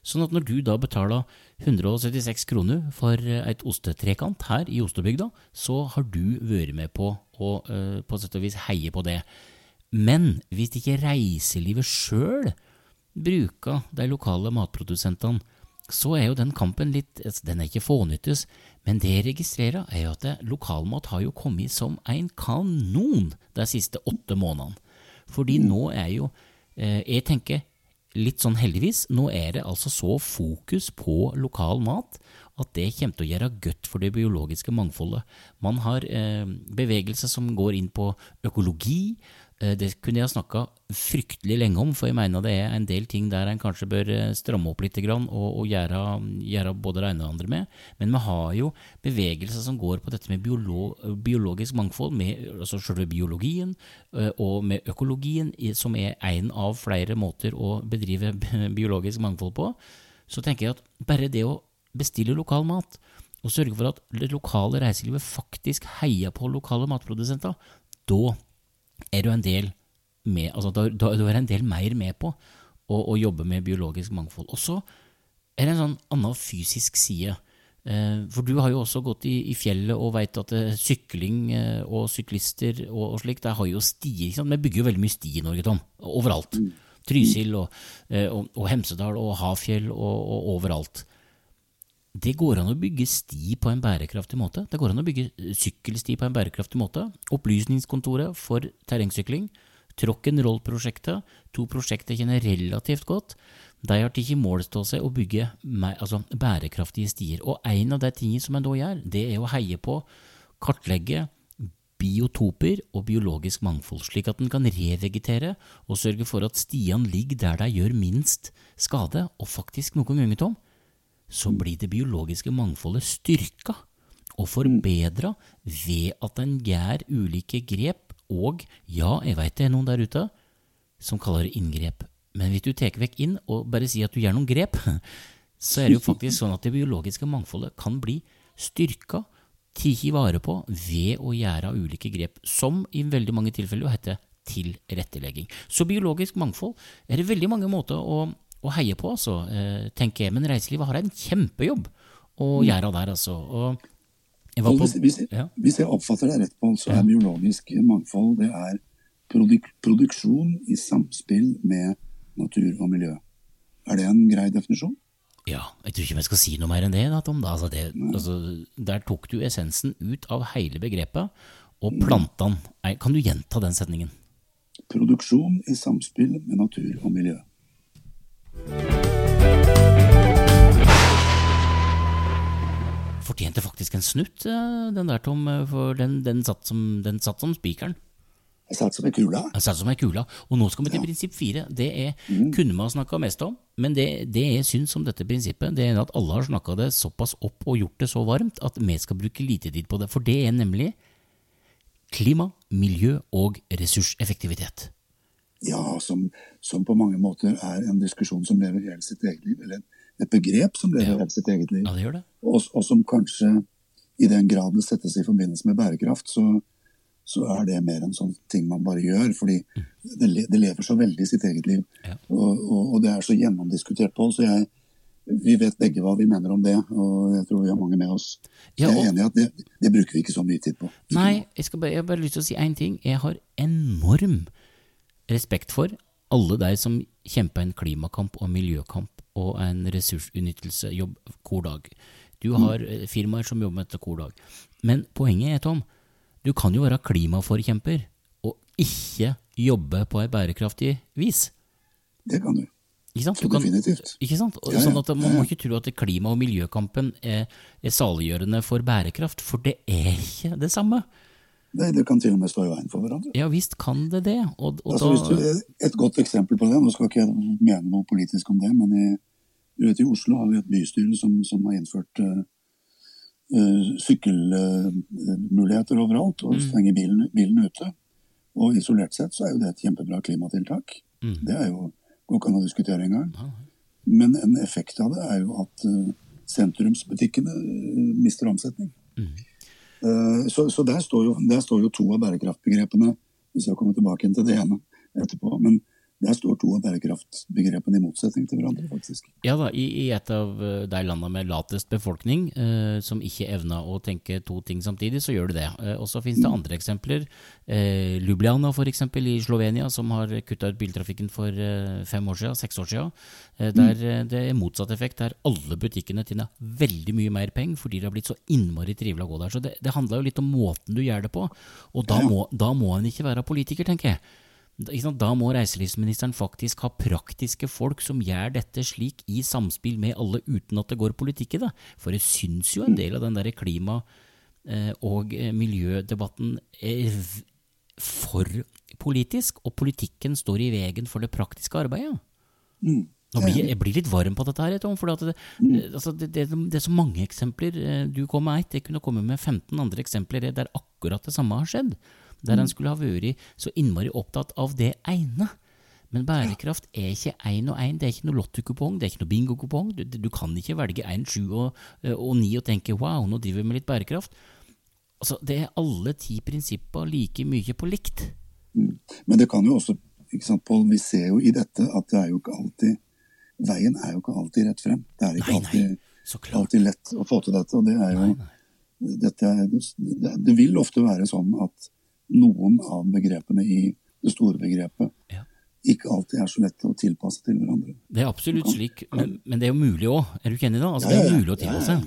Speaker 1: Sånn at når du da betaler 176 kroner for et ostetrekant her i ostebygda, så har du vært med på å eh, på sett og vis heie på det. Men hvis ikke reiselivet sjøl bruker de lokale matprodusentene, så er jo den kampen litt altså, Den er ikke fånyttes, men det jeg registrerer, er jo at lokalmat har jo kommet som en kanon de siste åtte månedene. Fordi nå er jo eh, Jeg tenker litt sånn heldigvis, nå er det altså så fokus på lokal mat at det kommer til å gjøre godt for det biologiske mangfoldet. Man har eh, bevegelser som går inn på økologi. Eh, det kunne jeg snakka fryktelig lenge om, for jeg mener det er en del ting der en kanskje bør eh, stramme opp litt og, og gjøre, gjøre både det ene og det andre med. Men vi har jo bevegelser som går på dette med biolo biologisk mangfold, med altså selve biologien eh, og med økologien, som er en av flere måter å bedrive biologisk mangfold på. Så tenker jeg at bare det å bestille lokal mat, og sørge for at det lokale reiselivet faktisk heier på lokale matprodusenter, da er du en del med, altså da, da, da er en del mer med på å, å jobbe med biologisk mangfold. Og så er det en sånn annen fysisk side. Eh, for du har jo også gått i, i fjellet og veit at eh, sykling eh, og syklister og, og slikt, der har jo stier. Vi bygger jo veldig mye sti i Norge, Tom. Overalt. Trysil og, og, og Hemsedal og Hafjell og overalt. Det går an å bygge sti på en bærekraftig måte. Det går an å bygge eh, sykkelsti på en bærekraftig måte. Opplysningskontoret for terrengsykling, Rock'n'roll-prosjektet, to prosjekter kjenner relativt godt, de har tatt til seg å bygge altså, bærekraftige stier. Og en av de tingene som en da gjør, det er å heie på, kartlegge biotoper og biologisk mangfold, slik at en kan revegetere og sørge for at stiene ligger der de gjør minst skade, og faktisk noen ganger, Tom, så blir det biologiske mangfoldet styrka og forbedra ved at en gjør ulike grep, og ja, jeg veit det er noen der ute som kaller det inngrep, men hvis du tar vekk inn og bare sier at du gjør noen grep, så er det jo faktisk sånn at det biologiske mangfoldet kan bli styrka, tatt vare på, ved å gjøre ulike grep, som i veldig mange tilfeller heter tilrettelegging. Så biologisk mangfold er det veldig mange måter å, å heie på, altså, eh, tenker jeg. Men reiselivet har en kjempejobb å gjøre der, altså. Og på,
Speaker 2: hvis, hvis,
Speaker 1: ja.
Speaker 2: hvis jeg oppfatter deg rett, på, så er biologisk mangfold det er produk produksjon i samspill med natur og miljø. Er det en grei definisjon?
Speaker 1: Ja, jeg tror ikke vi skal si noe mer enn det. Da, Tom. Da, altså det altså, der tok du essensen ut av hele begrepet og planta den. Kan du gjenta den setningen?
Speaker 2: Produksjon i samspill med natur og miljø.
Speaker 1: Fortjente faktisk en snutt, eh, den der, Tom, eh, for den, den satt som, den satt som spikeren.
Speaker 2: Jeg satt som ei kule.
Speaker 1: Den satt som ei kule. Og nå skal vi til prinsipp fire. Det er, kunne man snakka mest om, men det, det jeg syns om dette prinsippet, det er at alle har snakka det såpass opp og gjort det så varmt at vi skal bruke lite tid på det. For det er nemlig klima, miljø og ressurseffektivitet.
Speaker 2: Ja, som, som på mange måter er en diskusjon som lever hele sitt eget liv. Eller et begrep som lever
Speaker 1: Ja.
Speaker 2: hele sitt eget liv.
Speaker 1: Ja, det gjør det.
Speaker 2: Og, og som kanskje, i den grad det settes i forbindelse med bærekraft, så, så er det mer en sånn ting man bare gjør. Fordi det, det lever så veldig i sitt eget liv.
Speaker 1: Ja.
Speaker 2: Og, og, og det er så gjennomdiskutert på. Så jeg, vi vet begge hva vi mener om det, og jeg tror vi har mange med oss.
Speaker 1: Ja,
Speaker 2: jeg er enig i at det, det bruker vi ikke så mye tid på.
Speaker 1: Nei, jeg, skal bare, jeg har bare lyst til å si én ting. Jeg har enorm respekt for alle de som kjemper en klimakamp og miljøkamp og en ressursutnyttelsejobb hver dag. Du har eh, firmaer som jobber med dette hver dag. Men poenget er, Tom, du kan jo være klimaforkjemper og ikke jobbe på et bærekraftig vis.
Speaker 2: Det kan du.
Speaker 1: Ikke sant? Kan,
Speaker 2: definitivt.
Speaker 1: ikke sant?
Speaker 2: Ja, ja.
Speaker 1: Sånn at Man må ikke tro at klima- og miljøkampen er, er saliggjørende for bærekraft, for det er ikke det samme.
Speaker 2: Nei, det kan til og med stå i veien for hverandre.
Speaker 1: Ja visst kan det det. Og, og
Speaker 2: Altså,
Speaker 1: da,
Speaker 2: du, et godt eksempel på det, nå skal ikke jeg mene noe politisk om det, men i, vet, i Oslo har vi et bystyre som, som har innført uh, sykkelmuligheter overalt og stenger bilen, bilen ute. Og isolert sett så er jo det et kjempebra klimatiltak. Det er jo går ikke an å diskutere engang. Men en effekt av det er jo at eh, sentrumsbutikkene mister omsetning. Eh, så så der, står jo, der står jo to av bærekraftbegrepene, hvis jeg kommer tilbake til det ene etterpå. Men der står to av bærekraftbegrepene i motsetning til hverandre, faktisk.
Speaker 1: ja da, i, I et av eh, de landene med latest befolkning, eh, som ikke evna å tenke to ting samtidig, så gjør du det. Eh, og så finnes det andre eksempler. Eh, Ljubljana eksempel, i Slovenia, som har kutta ut biltrafikken for eh, fem år siden, seks år siden. Eh, der eh, det er motsatt effekt, der alle butikkene tjener veldig mye mer penger fordi det har blitt så innmari trivelig å gå der. Så det, det handler jo litt om måten du gjør det på. Og da må, da må en ikke være politiker, tenker jeg. Da- må reiselivsministeren faktisk ha praktiske folk som gjør dette slik i samspill med alle, uten at det går politikk i det. For jeg syns jo en del av den der klima- eh, og eh, miljødebatten er for politisk, og politikken står i veien for det praktiske arbeidet. Nå blir, jeg blir litt varm på dette her, Tom, for det, altså det, det, det er så mange eksempler. Eh, Du kom med ett, jeg kunne komme med 15 andre eksempler der akkurat det samme har skjedd. Der han skulle ha vært så innmari opptatt av det ene. Men bærekraft er ikke én og én, det er ikke noe lottokupong, det er ikke noe bingokupong. Du, du kan ikke velge én, sju og, og ni og tenke wow, nå driver vi med litt bærekraft. Altså, Det er alle ti prinsipper like mye på likt.
Speaker 2: Men det kan jo også, ikke sant, Pål, vi ser jo i dette at det er jo ikke alltid Veien er jo ikke alltid rett frem. Det er ikke
Speaker 1: Nei, nei,
Speaker 2: alltid,
Speaker 1: så klart.
Speaker 2: alltid lett å få til dette. Og det er jo dette er, det, det vil ofte være sånn at noen av begrepene i det store begrepet
Speaker 1: Ja.
Speaker 2: ikke alltid er så lett å tilpasse til hverandre.
Speaker 1: Det er absolutt slik, men, men det er jo mulig òg. Er du ikke enig da? Altså,
Speaker 2: Ja,
Speaker 1: det er mulig å tilpasse.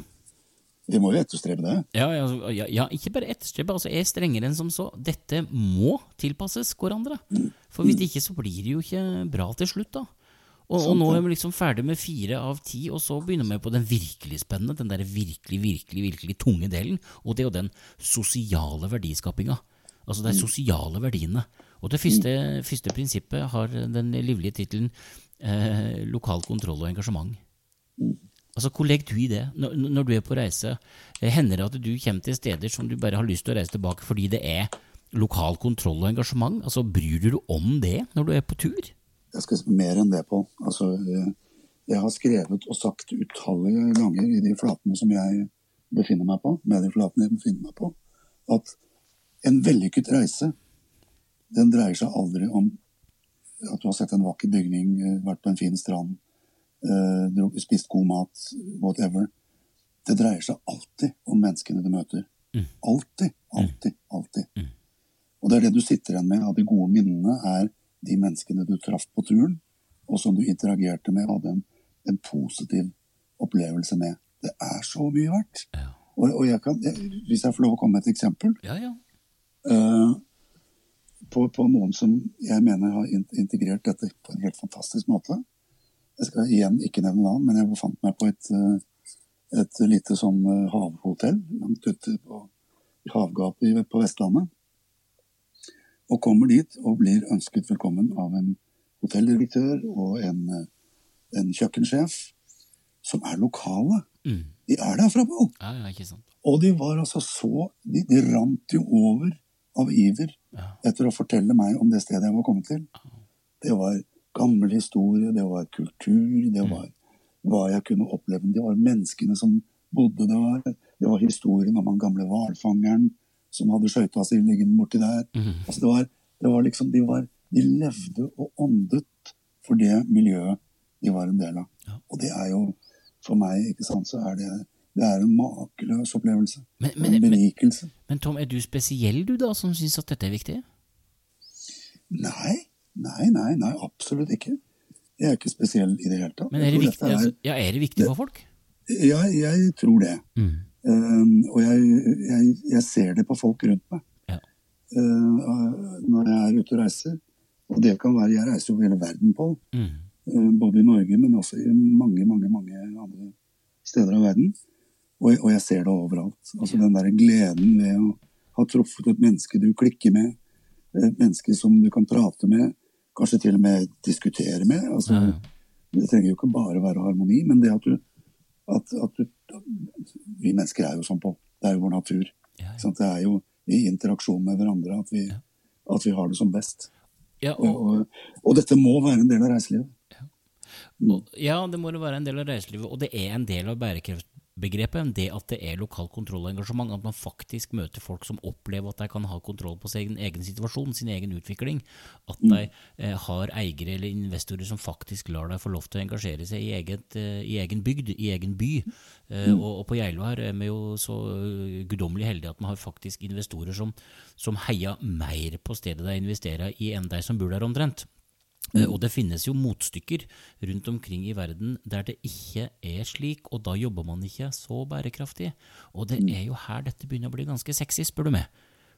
Speaker 2: Vi må jo etterstrebe det.
Speaker 1: Ja, ja, ja, ja, ikke bare etterstrebe. Altså, er strengere enn som så. Dette må tilpasses hverandre. For hvis ikke så blir det jo ikke bra til slutt, da. Og, og nå er vi liksom ferdig med fire av ti, og så begynner vi på den virkelig spennende, den der virkelig, virkelig, virkelig tunge delen. Og det er jo den sosiale verdiskapinga. Altså de sosiale verdiene. Og det første, første prinsippet har den livlige tittelen eh, lokal kontroll og engasjement. Altså, Hvor legger du i det når, når du er på reise? eh, Hender det at du kommer til steder som du bare har lyst til å reise tilbake fordi det er lokal kontroll og engasjement? Altså, Bryr du deg om det når du er på tur?
Speaker 2: Jeg skal mer enn det, Pål. Altså, eh, jeg har skrevet og sagt utallige ganger i de flatene som jeg befinner meg på, med de flatene jeg befinner meg på, at en vellykket reise, den dreier seg aldri om at du har sett en vakker bygning, eh, vært på en fin strand, eh, spist god mat, whatever. Det dreier seg alltid om menneskene du møter.
Speaker 1: Mm.
Speaker 2: Alltid, alltid, alltid.
Speaker 1: Mm.
Speaker 2: Og det er det du sitter igjen med av de gode minnene, er de menneskene du traff på turen, og som du interagerte med og hadde en, en positiv opplevelse med. Det er så mye verdt.
Speaker 1: Ja.
Speaker 2: Og, og jeg kan, jeg, hvis jeg får lov å komme med et eksempel
Speaker 1: Ja, ja.
Speaker 2: Eh, på, på noen som jeg mener har integrert dette på en helt fantastisk måte. Jeg skal igjen ikke nevne navn, men jeg befant meg på et, eh, et lite sånn eh, havhotell langt ute på havgapet på Vestlandet. Og kommer dit og blir ønsket velkommen av en hotelldirektør og en, en kjøkkensjef som er lokale.
Speaker 1: Mm.
Speaker 2: De er derfra, Pål!
Speaker 1: Ja, ja.
Speaker 2: Og de var altså så De, de rant jo over av iver etter å fortelle meg om det stedet jeg var kommet til. Det var gammel historie, det var kultur, det var hva jeg kunne oppleve. Det var menneskene som bodde der. Det var historien om han gamle hvalfangeren som hadde skøyta si liggende borti der.
Speaker 1: Mhm.
Speaker 2: Altså det var, det var liksom, de, var, de levde og åndet for det miljøet de var en del av. Og det er jo, for meg, ikke sant, så er det, det er en makeløs opplevelse.
Speaker 1: Men, men,
Speaker 2: en
Speaker 1: men,
Speaker 2: berikelse.
Speaker 1: men Tom, er du spesiell du da, som syns at dette er viktig?
Speaker 2: Nei, nei, nei, nei, absolutt ikke. Jeg er ikke spesiell i det hele tatt.
Speaker 1: Men er det viktig,
Speaker 2: er,
Speaker 1: altså, ja, er det viktig for folk?
Speaker 2: Ja, jeg tror det.
Speaker 1: Mm.
Speaker 2: Um, og jeg, jeg, jeg ser det på folk rundt meg.
Speaker 1: Ja.
Speaker 2: Uh, når jeg er ute og reiser. Og det kan være Jeg reiser jo hele verden på.
Speaker 1: Mm.
Speaker 2: Uh, både i Norge, men også i mange, mange, mange andre steder av verden. Og, og jeg ser det overalt. Altså Den der gleden ved å ha truffet et menneske du klikker med. Et menneske som du kan prate med. Kanskje til og med diskutere med. altså
Speaker 1: Ja, ja.
Speaker 2: Det trenger jo ikke bare være harmoni, men det at du, at, at du Vi mennesker er jo sånn på. Det er jo vår natur.
Speaker 1: Ja?
Speaker 2: Det er jo i interaksjon med hverandre at vi, at vi har det som best.
Speaker 1: Ja,
Speaker 2: Og,
Speaker 1: og,
Speaker 2: og, dette må være en del av reiselivet.
Speaker 1: ja, det må det være en del av reiselivet, og det er en del av bærekraftbegrepet. Det at det er lokal kontroll og engasjement, at man faktisk møter folk som opplever at de kan ha kontroll på sin egen situasjon, sin egen utvikling. At de eh, har eiere eller investorer som faktisk lar deg få lov til å engasjere seg i, eget, eh, i egen bygd, i egen by. Eh, og, og på Geilo her er vi jo så eh, guddommelig heldige at vi har faktisk investorer som, som heier mer på stedet de investerer i, enn de som bor der omtrent. Eh, Og det finnes jo motstykker rundt omkring i verden der det ikke er slik, og da jobber man ikke så bærekraftig. Og det er jo her dette begynner å bli ganske sexy, spør du meg.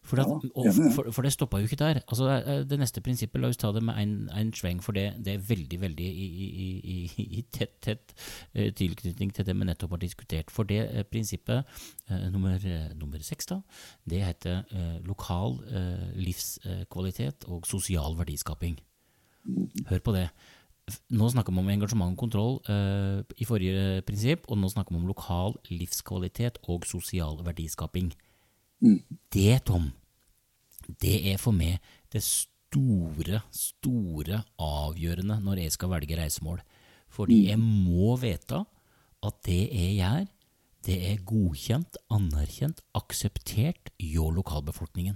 Speaker 1: For, at, og, for, for det stoppa jo ikke der. Altså, eh, det neste prinsippet, la oss ta det med en, en sveng, for det, det er veldig veldig i, i, i, i, tett, tett eh, tilknytning til det vi nettopp har diskutert. For det eh, prinsippet, eh, nummer, eh, nummer seks, da, det heter eh, lokal eh, livskvalitet og sosial verdiskaping. Hør på det. Nå snakker vi om engasjement og kontroll uh, i forrige prinsipp, og nå snakker vi om lokal livskvalitet og sosial verdiskaping. Det, Tom, det er for meg det store, store avgjørende når jeg skal velge reisemål. Fordi jeg må vite at det jeg gjør, det er godkjent, anerkjent, akseptert hjå lokalbefolkningen.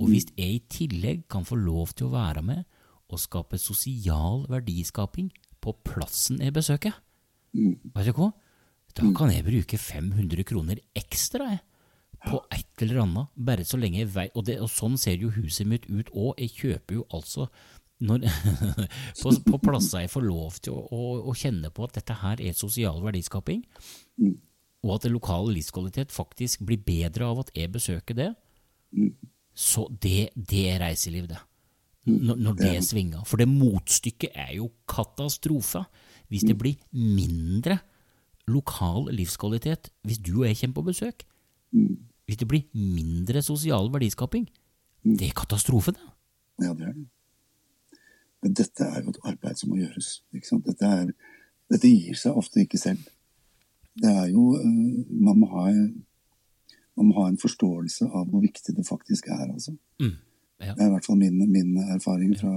Speaker 1: Og hvis jeg i tillegg kan få lov til å være med og skape sosial verdiskaping på plassen jeg besøker, vet du hva? Da kan jeg bruke 500 kroner ekstra jeg, på et eller annet, bare så lenge jeg vet Og, det, og sånn ser jo huset mitt ut òg. Jeg kjøper jo altså når, på, på plasser jeg får lov til å, å, å kjenne på at dette her er sosial verdiskaping, og at det lokale livskvalitet faktisk blir bedre av at jeg besøker det, så det, det er reiseliv, det. Når, det det svinger. For det motstykket er jo katastrofe. Hvis det blir mindre lokal livskvalitet hvis du og jeg kommer på besøk, hvis det blir mindre sosial verdiskaping, det er katastrofe, det.
Speaker 2: Ja, det er det. Men dette er jo et arbeid som må gjøres. Dette, er, dette gir seg ofte ikke selv. Det er jo øh, man, må ha, man må ha en forståelse av hvor viktig det faktisk er, altså.
Speaker 1: Mm. Ja,
Speaker 2: Det er i hvert fall min, min erfaring fra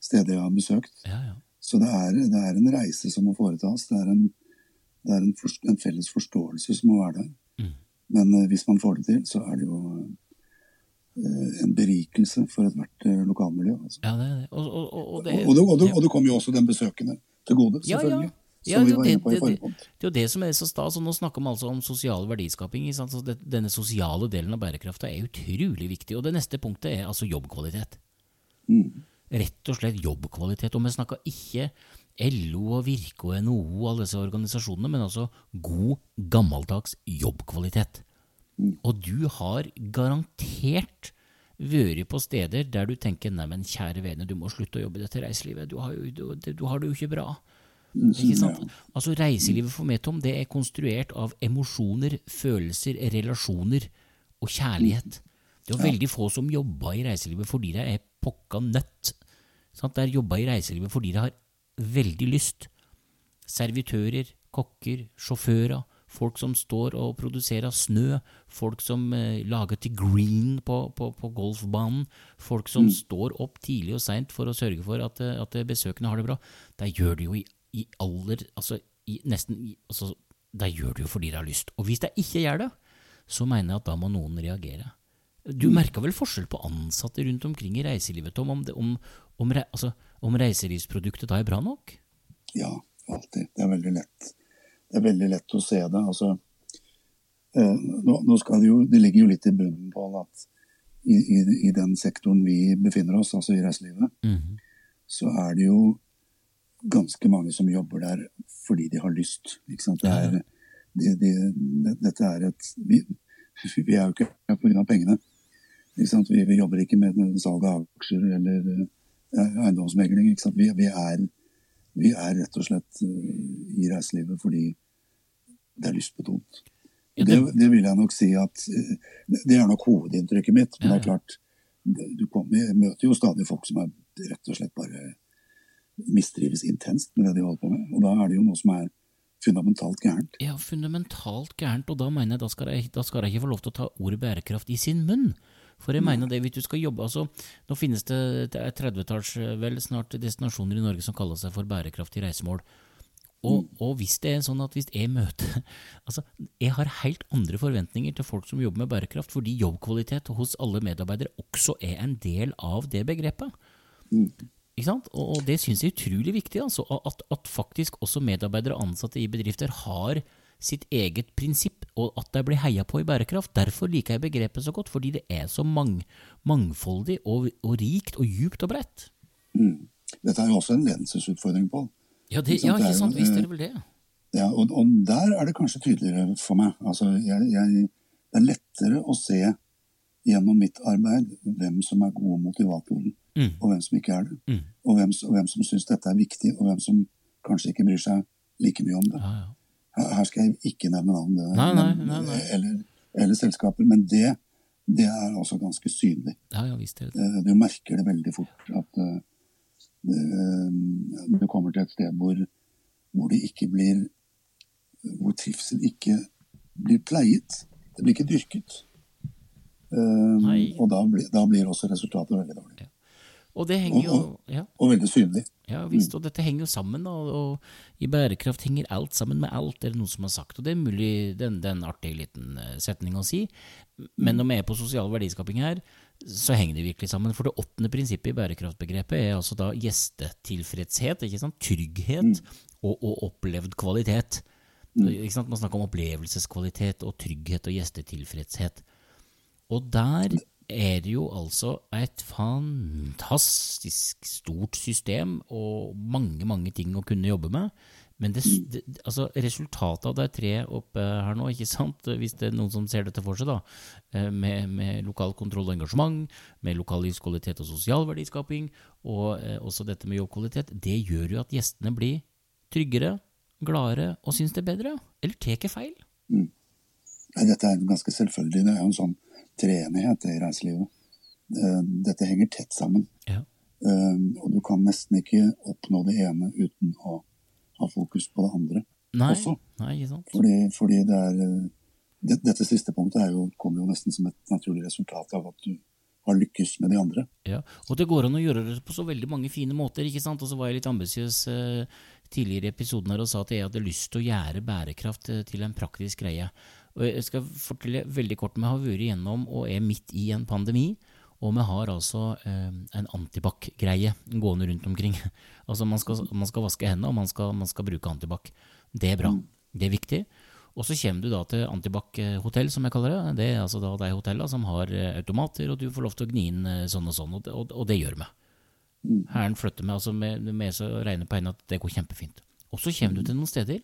Speaker 2: steder jeg har besøkt.
Speaker 1: ja, ja.
Speaker 2: Så det er, det er en reise som må foretas. Det er en, det er en, for, en felles forståelse som må være der.
Speaker 1: Mm.
Speaker 2: Men eh, hvis man får det til, så er det jo eh, en berikelse for ethvert eh, lokalmiljø. Altså.
Speaker 1: Ja, det er det. Og, og, og, det,
Speaker 2: Og, og, det, kommer jo også den besøkende til gode,
Speaker 1: Ja, ja. Ja, det- det- det-. Det er jo det som er så stas, nå snakker vi altså om sosial verdiskaping. denne sosiale delen av bærekrafta er utrolig viktig. Og det neste punktet er altså jobbkvalitet.
Speaker 2: Mm.
Speaker 1: Rett og slett jobbkvalitet. Og vi snakker ikke LO og Virke og NHO og alle disse organisasjonene, men altså god, gammeldags jobbkvalitet. Og du har garantert vært på steder der du tenker neimen, kjære vene, du må slutte å jobbe i dette reiselivet, du har, jo, du, du har det jo ikke bra. Ikke sant? Altså Reiselivet for meg, Tom, det er konstruert av emosjoner, følelser, relasjoner og kjærlighet. Det er veldig få som jobber i reiselivet fordi de er pokka nødt. Sant? De jobber i reiselivet fordi de har veldig lyst. Servitører, kokker, sjåfører, folk som står og produserer snø, folk som eh, lager til green på, på, på golfbanen, folk som står opp tidlig og seint for å sørge for at, eh, at besøkende har det bra. De gjør det jo i, i aller Altså i, nesten i, altså, Da gjør du jo fordi du har lyst. Og hvis de ikke gjør det, så mener jeg at da må noen reagere. Du merker vel forskjell på ansatte rundt omkring i reiselivet, Tom, om, det, om, om, re- altså, om reiselivsproduktet da er bra nok?
Speaker 2: Ja, alltid. Det er veldig lett. Det er veldig lett å se det. Altså, eh, nå, nå skal det jo Det ligger jo litt i bunnen på at i, i, i den sektoren vi befinner oss, altså i reiselivet,
Speaker 1: Mhm.
Speaker 2: så er det jo ganske mange som jobber der fordi de har lyst. Det er, de, de, dette er et vi, vi er jo ikke her pga. pengene. Vi, vi jobber ikke med salg av aksjer eller eh, eiendomsmegling. Vi, vi, er, vi er rett og slett eh, i reiselivet fordi det er lystbetont. Det-
Speaker 1: det
Speaker 2: vil jeg nok si at eh, Det er nok hovedinntrykket mitt. Men det er klart, du kommer, møter jo stadig folk som er rett og slett bare mistrives intenst med det de holder på med. Og da er det jo noe som er fundamentalt gærent.
Speaker 1: Ja, fundamentalt gærent, og da mener jeg da skal jeg, da skal jeg ikke få lov til å ta ordet bærekraft i sin munn. For jeg mener det, hvis du skal jobbe, altså, Nå finnes det, det er 30-talls, vel snart destinasjoner i Norge som kaller seg for bærekraftige reisemål. Og, og hvis det er sånn at hvis jeg møter Altså, jeg har helt andre forventninger til folk som jobber med bærekraft, fordi jobbkvalitet hos alle medarbeidere også er en del av det begrepet. Sant? Og, og det syns jeg er utrolig viktig, altså, at, at faktisk også medarbeidere og ansatte i bedrifter har sitt eget prinsipp, og at de blir heia på i bærekraft. Derfor liker jeg begrepet så godt, fordi det er så mang, mangfoldig og, og rikt og djupt og bredt.
Speaker 2: Dette er jo også en ledelsesutfordring, Pål.
Speaker 1: Ja, det, ja, ikke sant, visst er
Speaker 2: eh,
Speaker 1: det vel det.
Speaker 2: Ja, og, og der er det kanskje tydeligere for meg. Altså, jeg, jeg, det er lettere å se gjennom mitt arbeid hvem som er gode motivatorer,
Speaker 1: Mm.
Speaker 2: og hvem som ikke er det.
Speaker 1: Mm.
Speaker 2: Og hvem, og hvem som syns dette er viktig, og hvem som kanskje ikke bryr seg like mye om det.
Speaker 1: Ja, ja.
Speaker 2: Her, skal jeg ikke nevne navn
Speaker 1: Nei, nei, nei, nei.
Speaker 2: Eller, eller selskaper, men det, det er altså ganske synlig.
Speaker 1: ja.
Speaker 2: Eh, Du merker det veldig fort at eh, du kommer til et sted hvor, hvor det ikke blir Hvor trivsel ikke blir pleiet. Det blir ikke dyrket.
Speaker 1: Uh,
Speaker 2: og da blir, da blir også resultatet veldig dårlig.
Speaker 1: Og det henger jo ja,
Speaker 2: Og veldig synlig.
Speaker 1: ja visst, og dette henger jo sammen, og, og i bærekraft henger alt sammen med alt, er det noen som har sagt. Og det er mulig, den, den en- det er en artig liten eh, setning å si, men når vi er på sosial verdiskaping her, så henger det virkelig sammen. For det åttende prinsippet i bærekraftbegrepet er altså da gjestetilfredshet, ikke sant? trygghet og, og opplevd kvalitet. Man snakker om opplevelseskvalitet og trygghet og gjestetilfredshet. Og der er det jo altså et fantastisk stort system og mange, mange ting å kunne jobbe med. Men det, det, altså resultatet av de tre oppe her nå, ikke sant, hvis det er noen som ser dette for seg, da, eh, med, med lokal kontroll og engasjement, med lokal livskvalitet og sosial verdiskaping, og eh, også dette med jobbkvalitet, det gjør jo at gjestene blir tryggere, gladere og syns det er bedre. Eller tar jeg feil?
Speaker 2: Nei, Dette er ganske selvfølgelig. Det er jo en sånn treenighet i reiselivet. Eh, Dette henger tett sammen.
Speaker 1: Ja.
Speaker 2: Eh, Og du kan nesten ikke oppnå det ene uten å ha fokus på det andre.
Speaker 1: Nei,
Speaker 2: Også.
Speaker 1: nei, ikke sant?
Speaker 2: Fordi, fordi det er eh, det, Dette siste punktet er jo, kommer jo nesten som et naturlig resultat av at du har lykkes med de andre.
Speaker 1: Ja, og det går an å gjøre det på så veldig mange fine måter, ikke sant? Og så var jeg litt ambisiøs eh, tidligere i episoden her og sa at jeg hadde lyst til å gjøre bærekraft til en praktisk greie. Og jeg skal fortelle veldig kort, vi har vært igjennom og er midt i en pandemi. Og vi har altså eh, en antibac-greie gående rundt omkring. altså man skal, man skal vaske hendene, og man skal, man skal bruke antibac. Det er bra. Det er viktig. Og så kommer du da til Antibac hotell, som jeg kaller det. Det er altså da de hotellene som har eh, automater, og du får lov til å gni inn eh, sånn og sånn, og det, og, og det gjør vi. Hæren flytter med, altså med, med så regner på henne at det går kjempefint. Og så kommer du til noen steder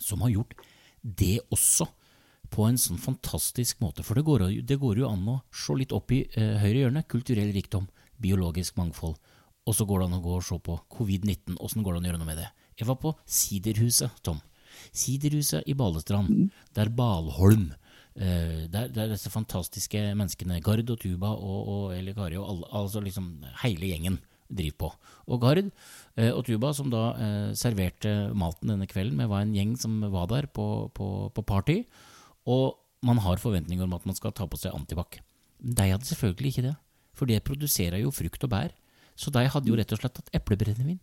Speaker 1: som har gjort det også på en sånn fantastisk måte. For det går, det går jo an å se litt opp i eh, høyre hjørne, kulturell rikdom, biologisk mangfold. Og så går det an å gå og se på covid-19, åssen går det an å gjøre noe med det? Jeg var på Siderhuset, Tom. Siderhuset i Balestrand, mm. der Balholm eh, der, der, disse fantastiske menneskene, Gard og Tuba og, og Eli Kari og alle, altså liksom hele gjengen driver på. Og Gard eh, og Tuba, som da eh, serverte maten denne kvelden, med, var en gjeng som var der på, på, på, party, og man har forventninger om at man skal ta på seg antibac. De hadde selvfølgelig ikke det, for det produserer jo frukt og bær. Så de hadde jo rett og slett tatt eplebrennevin.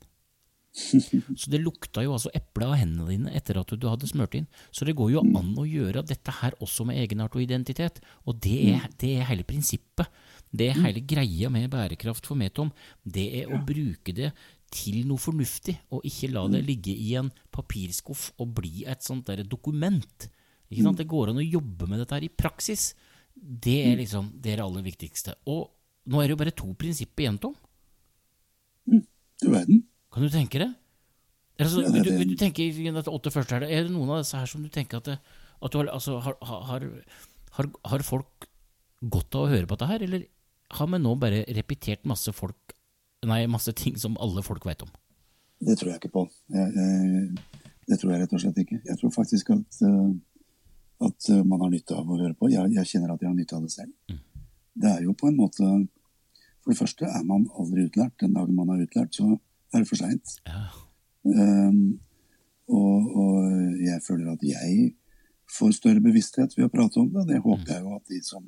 Speaker 1: Så det lukta jo altså eple av hendene dine etter at du hadde smurt inn. Så det går jo an å gjøre dette her også med egenart og identitet. Og det er, det er hele prinsippet. Det er hele greia med bærekraft for Metom. Det er å bruke det til noe fornuftig, og ikke la det ligge i en papirskuff og bli et sånt der dokument. Det går an å jobbe med dette her i praksis. Det er liksom det, er det aller viktigste. Og nå er det jo bare to prinsipper igjen, Tom.
Speaker 2: Du verden.
Speaker 1: Kan du tenke det? Altså, ja, det. Du, du tenker, dette åtte første her, Er det noen av disse her som du tenker at, at du har, altså, har, har, har, har, folk godt av å høre på dette her, eller har vi nå bare repetert masse, folk, nei, masse ting som alle folk vet om?
Speaker 2: Det tror jeg ikke på. Jeg, jeg, det tror jeg rett og slett ikke. Jeg tror faktisk at, uh, at uh, man har nytte av å høre på. Jeg, jeg, kjenner at jeg har nytte av det selv. Mm. Det er jo på en måte For det første er man aldri utlært. Den dagen man er utlært, så er det for seint. Ja. Um, og, og, jeg føler at jeg får større bevissthet ved å prate om det. Det håper mm. jeg jo at de som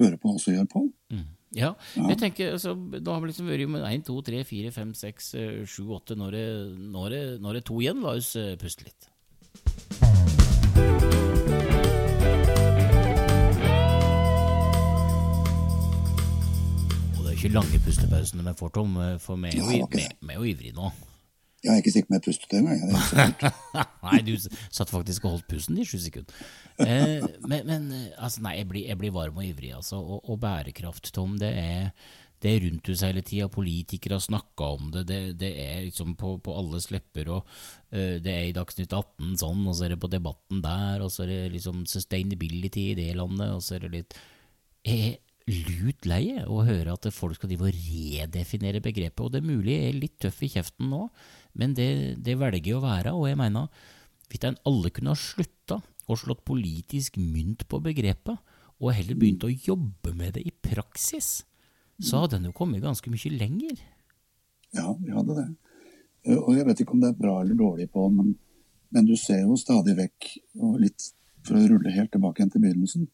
Speaker 2: hører på, også gjør på.
Speaker 1: Mm. Ja, ja, jeg tenker, altså, Da har vi liksom vært med 1, 2, 3, 4, 5, 6, 7, 8 Nå er det, to igjen. La oss uh, puste litt. Ikke lange pustepausene vi får, Tom. For vi er jo, ivrige nå.
Speaker 2: Jeg er ikke sikker på om jeg pustet engang.
Speaker 1: nei, du satt faktisk og holdt pusten i sju sekunder. Eh, men, men altså, nei, jeg blir, jeg blir, varm og ivrig, altså. Og, og bærekraft, Tom, det er, det er rundt oss hele tida. Politikere har snakka om det. det. Det, er liksom på, på alles lepper. Og uh, det er i Dagsnytt 18 sånn, og så er det på Debatten der, og så er det liksom sustainability i det landet, og så er det litt jeg, lut lei å høre at folk skal drive og redefinere begrepet. Og det er mulig jeg er litt tøff i kjeften nå, men det, det velger jeg å være. Og jeg mener, hvis alle kunne ha slutta og slått politisk mynt på begrepet, og heller begynt å jobbe med det i praksis, så hadde en jo kommet ganske mye lenger.
Speaker 2: Ja, vi hadde det. Og jeg vet ikke om det er bra eller dårlig på men, men du ser jo stadig vekk, og litt for å rulle helt tilbake igjen til begynnelsen,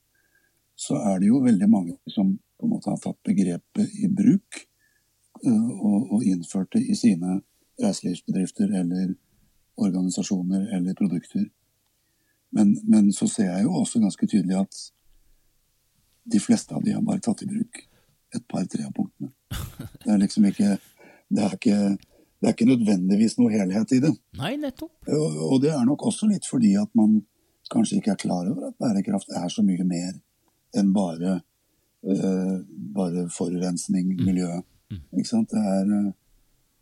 Speaker 2: så er det jo veldig mange som på en måte har tatt begrepet i bruk eh, og, og innført det i sine reiselivsbedrifter eller organisasjoner eller produkter. Men, men, så ser jeg jo også ganske tydelig at de fleste av de har bare tatt i bruk et par-tre av punktene. Det er liksom ikke det er ikke, det er ikke nødvendigvis noe helhet i det.
Speaker 1: Nei, nettopp.
Speaker 2: Og, og det er nok også litt fordi at man kanskje ikke er klar over at bærekraft er så mye mer enn bare, uh, bare forurensning, mm. miljø. Mm. Ikke sant? Det er, eh,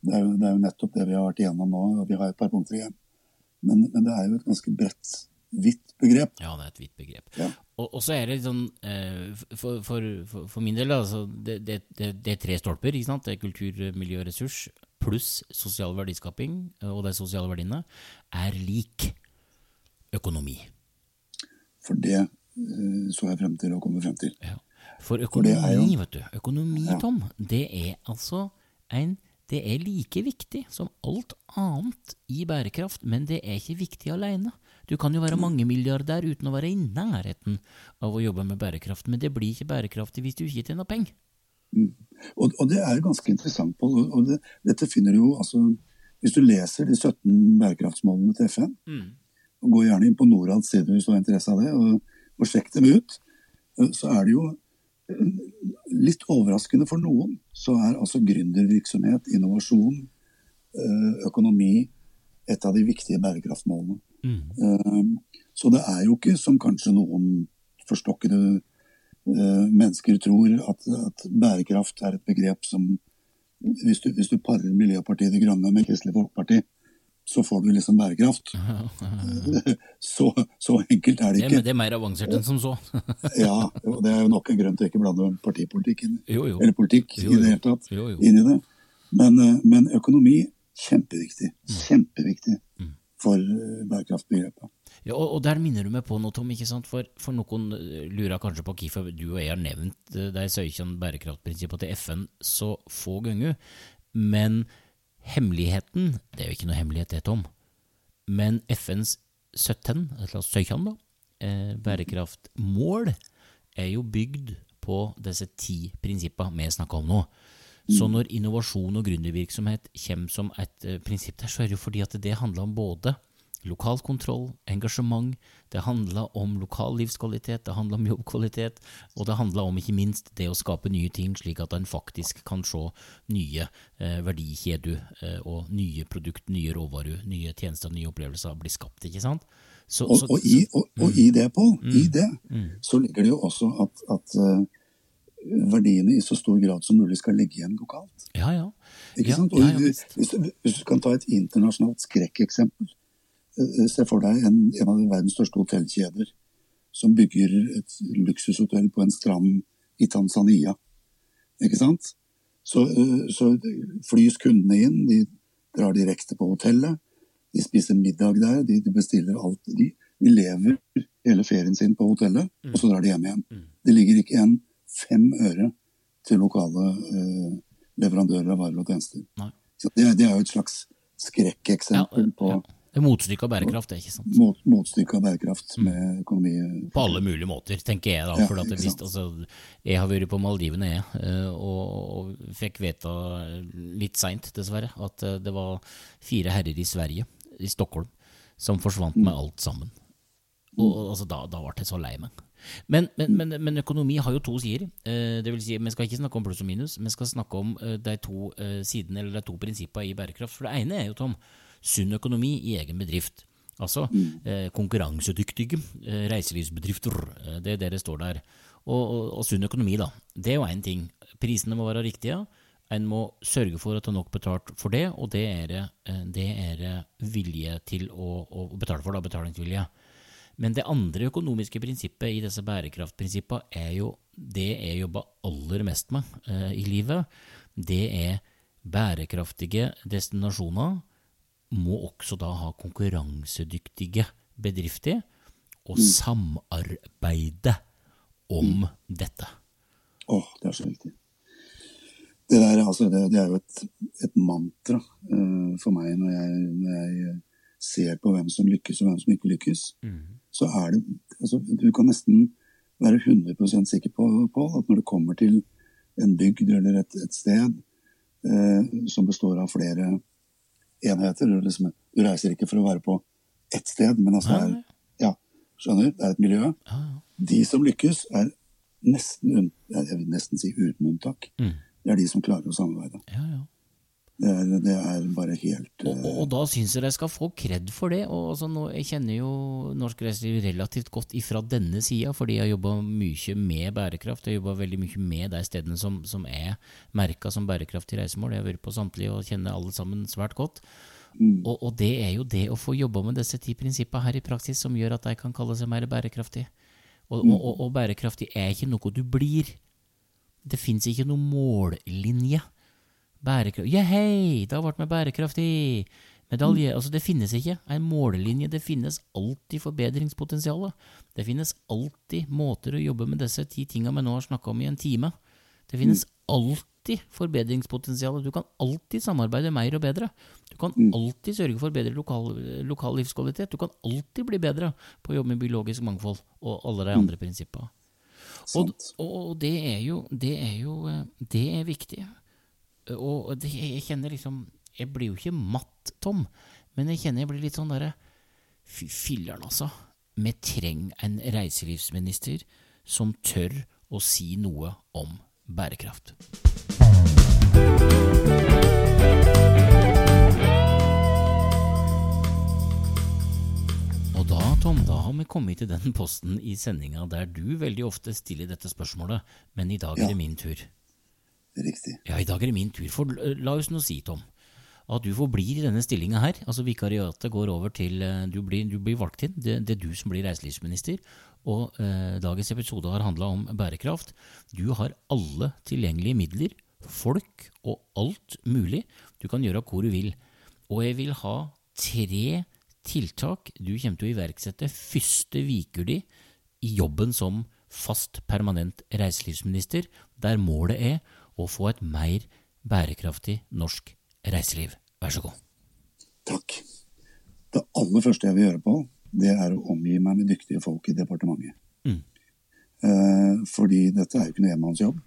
Speaker 2: det, er jo, det er, jo, nettopp det vi har vært igjennom nå. og Vi har et par punkter igjen. Men, men det er jo et ganske bredt, hvitt begrep.
Speaker 1: Ja, det er et hvitt begrep. Ja. Og, så er det sånn eh, for, for, for, min del, altså, det, det, det, er tre stolper. ikke sant? Det er kultur, miljø og ressurs pluss sosial verdiskaping, og de sosiale verdiene, er lik økonomi.
Speaker 2: For det så jeg frem til å komme frem til. Ja.
Speaker 1: For økonomi, For jo, vet du, økonomi, ja. Tom, det er altså en det er like viktig som alt annet i bærekraft, men det er ikke viktig alene. Du kan jo være mange milliardær uten å være i nærheten av å jobbe med bærekraft, men det blir ikke bærekraftig hvis du ikke tjener penger.
Speaker 2: Og, og det er ganske interessant, Pål. Og, det, dette finner du jo altså Hvis du leser de 17 bærekraftsmålene til FN, og går gjerne inn på Norads side hvis du har interesse av det, og, og sjekk dem ut, eh, så er det jo eh, litt overraskende for noen, så er altså gründervirksomhet, innovasjon, eh, økonomi et av de viktige bærekraftmålene.
Speaker 1: Mm.
Speaker 2: Så det er jo ikke som kanskje noen forstokkede mennesker tror, at, at bærekraft er et begrep som hvis du, hvis du parer Miljøpartiet De Grønne med Kristelig Folkeparti, så får du liksom bærekraft. Så, så enkelt er det ikke.
Speaker 1: Det er, mer avansert enn som så.
Speaker 2: ja, og det er jo nok en grunn til å ikke blande partipolitikk inn,
Speaker 1: jo, jo.
Speaker 2: eller politikk
Speaker 1: jo,
Speaker 2: i det hele tatt inn i det. Men, eh, men økonomi, kjempeviktig.
Speaker 1: Mm.
Speaker 2: Kjempeviktig for eh, bærekraftbegrepet.
Speaker 1: Ja, og, og, der minner du meg på noe, Tom. ikke sant? For, for noen eh, lurer kanskje på hvorfor du og jeg har nevnt de 17 bærekraftprinsippene til FN så få ganger. Men hemmeligheten Det er jo ikke noe hemmelighet, det, Tom. Men FNs 17, eller 17 da, eh, bærekraftmål er jo bygd på disse ti prinsippene vi snakker om nå. Så når innovasjon og gründervirksomhet kommer som et eh, prinsipp der, så er det jo fordi at det handler om både lokal kontroll, engasjement, det handler om lokal livskvalitet, det handler om jobbkvalitet, og det handler om ikke minst det å skape nye ting, slik at en faktisk kan se nye eh, verdikjeder eh, og nye produkt, nye råvarer, nye tjenester, nye opplevelser bli skapt. ikke sant?
Speaker 2: Så, og, og, i, og, og, i, det, Pål, mm, i det, mm. så ligger det jo også at, at uh, verdiene i så stor grad som mulig skal ligge igjen lokalt.
Speaker 1: Ja, ja.
Speaker 2: Ikke
Speaker 1: ja,
Speaker 2: sant? Ja, hvis, hvis, du kan ta et internasjonalt skrekkeksempel Eh, se for deg en, en av verdens største hotellkjeder som bygger et luksushotell på en strand i Tanzania. Ikke sant? Så, eh, så flys kundene inn, de drar direkte på hotellet. De spiser middag der, de, de bestiller alt. De, de, lever hele ferien sin på hotellet, og så drar de hjem igjen. Det ligger ikke igjen fem øre til lokale eh, leverandører av varer og tjenester. Så det, det, er jo et slags skrekkeksempel ja, ja. på
Speaker 1: det er motstykket av bærekraft, det, er ikke sant?
Speaker 2: Mot, motstykket av bærekraft med økonomi.
Speaker 1: På alle mulige måter, tenker jeg da. For ja, visst, altså, jeg har vært på Maldivene, jeg, eh, og, og fikk vite litt seint, dessverre, at eh, det var fire herrer i Sverige, i Stockholm, som forsvant med alt sammen. Og, altså, da, da ble jeg så lei meg. Men, men, men, men, økonomi har jo to sider. Eh, det vil si, Vi skal ikke snakke om pluss og minus, vi skal snakke om de to sidene, eller de to prinsippene i bærekraft. For det ene er jo, Tom, sunn økonomi i egen bedrift. Altså mm. eh, konkurransedyktige eh, reiselivsbedrifter. Eh, det er det det står der. Og, og, og sunn økonomi, da. Det er jo én ting. Prisene må være riktige. En må sørge for at det er nok betalt for det, og det er, eh, det er vilje til å, å, betale for, da, betalingsvilje. Men det andre økonomiske prinsippet i disse bærekraftprinsippene er jo det jeg jobber aller mest med eh, i livet. Det er bærekraftige destinasjoner må også da ha konkurransedyktige bedrifter og mm. samarbeide om mm. dette.
Speaker 2: Åh, oh, det er så viktig. Det, der, altså, det, det er jo et, et mantra uh, for meg når jeg, når jeg, ser på hvem som lykkes og hvem som ikke lykkes. Mm. Så er det altså, Du kan nesten være 100% sikker på, på, at når det kommer til en bygd eller et, et sted uh, som består av flere enheter. Du, liksom, du, reiser ikke for å være på ett sted, men altså er, ja, skjønner, det er et miljø. De som lykkes, er nesten, jeg vil nesten si uten unntak. Mm. Det er de som klarer å samarbeide.
Speaker 1: Ja, ja.
Speaker 2: Det er, det er, bare helt
Speaker 1: Og, og, og da syns jeg de skal få kred for det. Og altså, nå, jeg kjenner jo norsk reiseliv relativt godt ifra denne sida, fordi jeg har jobba mye med bærekraft. Jeg har jobba veldig mye med de stedene som, som er merka som bærekraftig reisemål. Jeg har vært på samtlige og kjenner alle sammen svært godt. Mm. Og, og, det er jo det å få jobba med disse ti prinsippene her i praksis som gjør at de kan kalle seg mer bærekraftig. Og, mm. og bærekraftig er ikke noe du blir. Det fins ikke noen mållinje. Bærekraft Ja, hei, det har vært med bærekraftig medalje. Altså, det finnes ikke en målelinje. Det finnes alltid forbedringspotensial. Det finnes alltid måter å jobbe med disse ti tinga vi nå har snakka om i en time. Det finnes alltid forbedringspotensial. Du kan alltid samarbeide mer og bedre. Du kan alltid sørge for bedre lokal, lokal livskvalitet. Du kan alltid bli bedre på å jobbe med biologisk mangfold og alle de andre prinsippene. Og, og det er jo Det er jo eh, Det er viktig. Og det, jeg kjenner liksom Jeg blir jo ikke matt, Tom, men jeg kjenner jeg blir litt sånn derre Fy filler'n, altså. Vi trenger en reiselivsminister som tør å si noe om bærekraft. Og da, Tom, da har vi kommet til den posten i sendinga der du veldig ofte stiller dette spørsmålet, men i dag er det min tur.
Speaker 2: Riktig.
Speaker 1: Ja, i dag er det min tur. For eh, la oss nå si, Tom, at du forblir i denne stillinga her. Altså vikariatet går over til eh, Du blir, du blir valgt inn. Det, det er du som blir reiselivsminister. Og eh, dagens episode har handla om bærekraft. Du har alle tilgjengelige midler, folk og alt mulig. Du kan gjøre hvor du vil. Og jeg vil ha tre tiltak du kommer til å iverksette første viker di i jobben som fast permanent reiselivsminister, der målet er å få et mer bærekraftig norsk reiseliv. Vær så god.
Speaker 2: Takk. Det aller første jeg vil gjøre på, det er å omgi meg med dyktige folk i departementet.
Speaker 1: Mm.
Speaker 2: Eh, fordi dette er jo ikke noe enmannsjobb.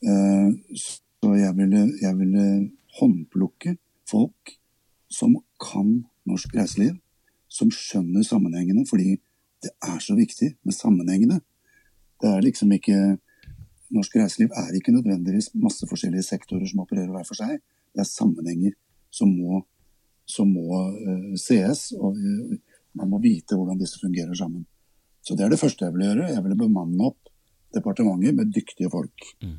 Speaker 2: Eh, så jeg ville, jeg ville håndplukke folk som kan norsk reiseliv, som skjønner sammenhengene, fordi det er så viktig med sammenhengene. Det er liksom ikke Norsk reiseliv er ikke nødvendigvis masse forskjellige sektorer som opererer hver for seg. Det er sammenhenger som må, som må uh, sees, og uh, man må vite hvordan disse fungerer sammen. Så det er det første jeg vil gjøre. Jeg vil bemanne opp departementet med dyktige folk.
Speaker 1: Mm.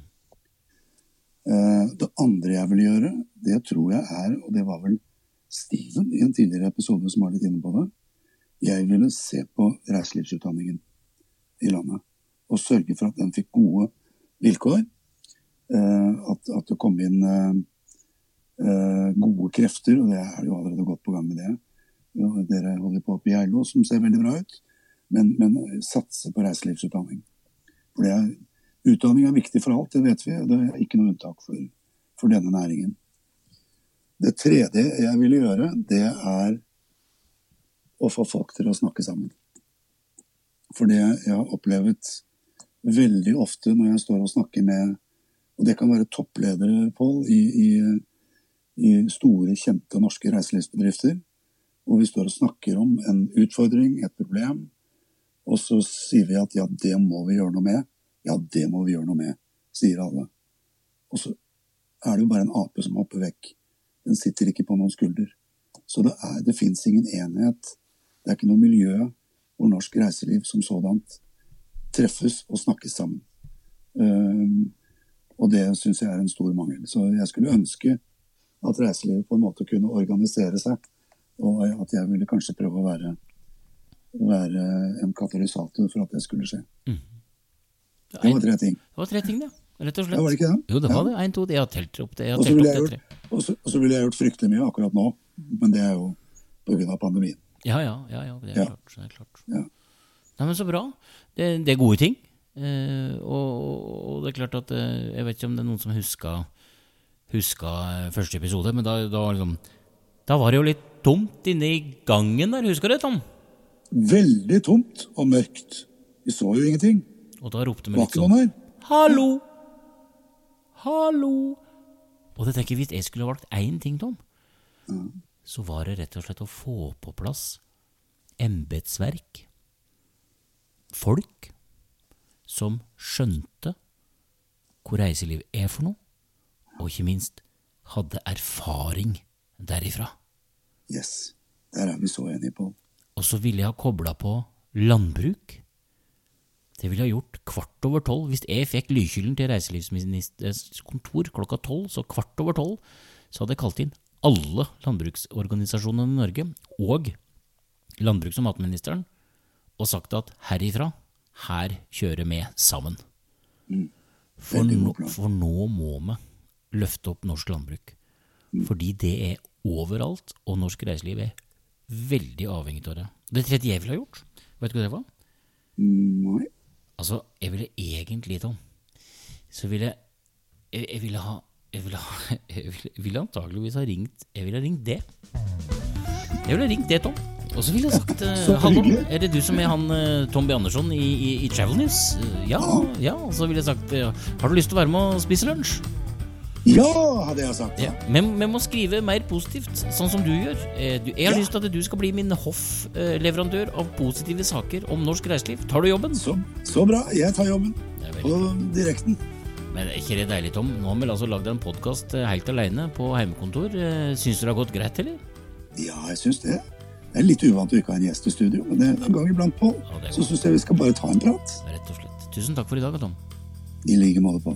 Speaker 2: Uh, det andre jeg vil gjøre, det tror jeg er, og det var vel Steven i en tidligere episode som var litt inne på det, jeg ville se på reiselivsutdanningen i landet. Og sørge for at den fikk gode vilkår. Eh, at, at det kom inn eh, eh, gode krefter, og det er jo allerede godt på gang med det. Dere holder på oppe i Geilo, som ser veldig bra ut. Men, men satse på reiselivsutdanning. For det er, utdanning er viktig for alt, det vet vi. Det er ikke noe unntak for, for denne næringen. Det tredje jeg ville gjøre, det er å få folk til å snakke sammen. For det jeg har opplevd veldig ofte når jeg står og snakker med Og det kan være toppledere, Pål, i, i, i store, kjente norske reiselivsbedrifter. Hvor vi står og snakker om en utfordring, et problem. Og så sier vi at ja, det må vi gjøre noe med. Ja, det må vi gjøre noe med, sier alle. Og så er det jo bare en ape som hopper vekk. Den sitter ikke på noen skulder. Så det, er, det fins ingen enhet. Det er ikke noe miljø hvor norsk reiseliv som sådant treffes og snakkes sammen. Um, og det syns jeg er en stor mangel. Så jeg skulle ønske at reiselivet på en måte kunne organisere seg, og at jeg ville kanskje prøve å være, være en katalysator for at det skulle skje. Det var tre ting.
Speaker 1: Det var tre ting, det. Rett og slett.
Speaker 2: Ja, var det ikke det?
Speaker 1: Jo, det var
Speaker 2: Ja.
Speaker 1: det. En, to, jeg har telt opp det.
Speaker 2: Og så ville jeg, gjort- fryktelig mye akkurat nå, men det er jo pga. pandemien.
Speaker 1: Ja, ja, ja, ja, det er
Speaker 2: Ja.
Speaker 1: klart. Det er klart.
Speaker 2: Ja.
Speaker 1: Nei, men Så bra. Det, det er gode ting. Eh, og, og det er klart at eh, Jeg vet ikke om det er noen som huska, huska eh, første episode, men da, da, var liksom, da var det jo litt tomt inne i gangen der. Husker du det, Tom?
Speaker 2: Veldig tomt og mørkt. Vi så jo ingenting.
Speaker 1: Og da ropte vi litt sånn. Hallo! Hallo! Og det tenker jeg, hvis jeg skulle valgt én ting, Tom, så var det rett og slett å få på plass embetsverk. Folk som skjønte hvor reiseliv er for noe, og ikke minst hadde erfaring derifra.
Speaker 2: Yes. Der er vi så enige på.
Speaker 1: Og så ville jeg ha kobla på landbruk. Det ville jeg ha gjort kvart over tolv. Hvis jeg fikk Lykylden til reiselivsministerens kontor klokka tolv, så kvart over tolv, så hadde jeg kalt inn alle landbruksorganisasjonene i Norge og landbruks- og matministeren og sagt at herifra, her kjører vi sammen. For,
Speaker 2: no,
Speaker 1: for nå må vi løfte opp norsk landbruk. Fordi det er overalt, og norsk reiseliv er veldig avhengig av det. Det tredje jeg ville ha gjort, vet du hva det var?
Speaker 2: Mm, Nei.
Speaker 1: Altså, jeg ville egentlig, Tom, så ville jeg, jeg ville ha jeg ville, jeg ville, jeg ville antageligvis ha ringt Jeg ville ha ringt det. Jeg ville ha ringt det, Tom. Og så ville jeg sagt
Speaker 2: uh,
Speaker 1: Hallo, er det du som er han uh, Tom B. Andersson i, i, i Travel News? Uh, Ja, ja. Og så ville jeg sagt uh, Har du lyst til å være med og spise lunsj?
Speaker 2: Ja, hadde jeg sagt.
Speaker 1: Ja. Men vi må skrive mer positivt, sånn som du gjør. Eh, du, jeg har
Speaker 2: Ja.
Speaker 1: lyst til at du skal bli min hoffleverandør av positive saker om norsk reiseliv. Tar du jobben?
Speaker 2: Så, så bra. Jeg tar jobben på direkten.
Speaker 1: Men er ikke det deilig, Tom? Nå har vi altså lagd en podkast helt alene på heimekontor. Eh, Syns du det har gått greit, eller?
Speaker 2: Ja, jeg syns det. Det er litt uvant å ikke ha en gjest i studio, men det er en gang iblant, Pål.
Speaker 1: Ja, er
Speaker 2: Så syns jeg vi skal bare ta en prat.
Speaker 1: Rett og slett. Tusen takk for i dag, Tom.
Speaker 2: I like måte, Pål.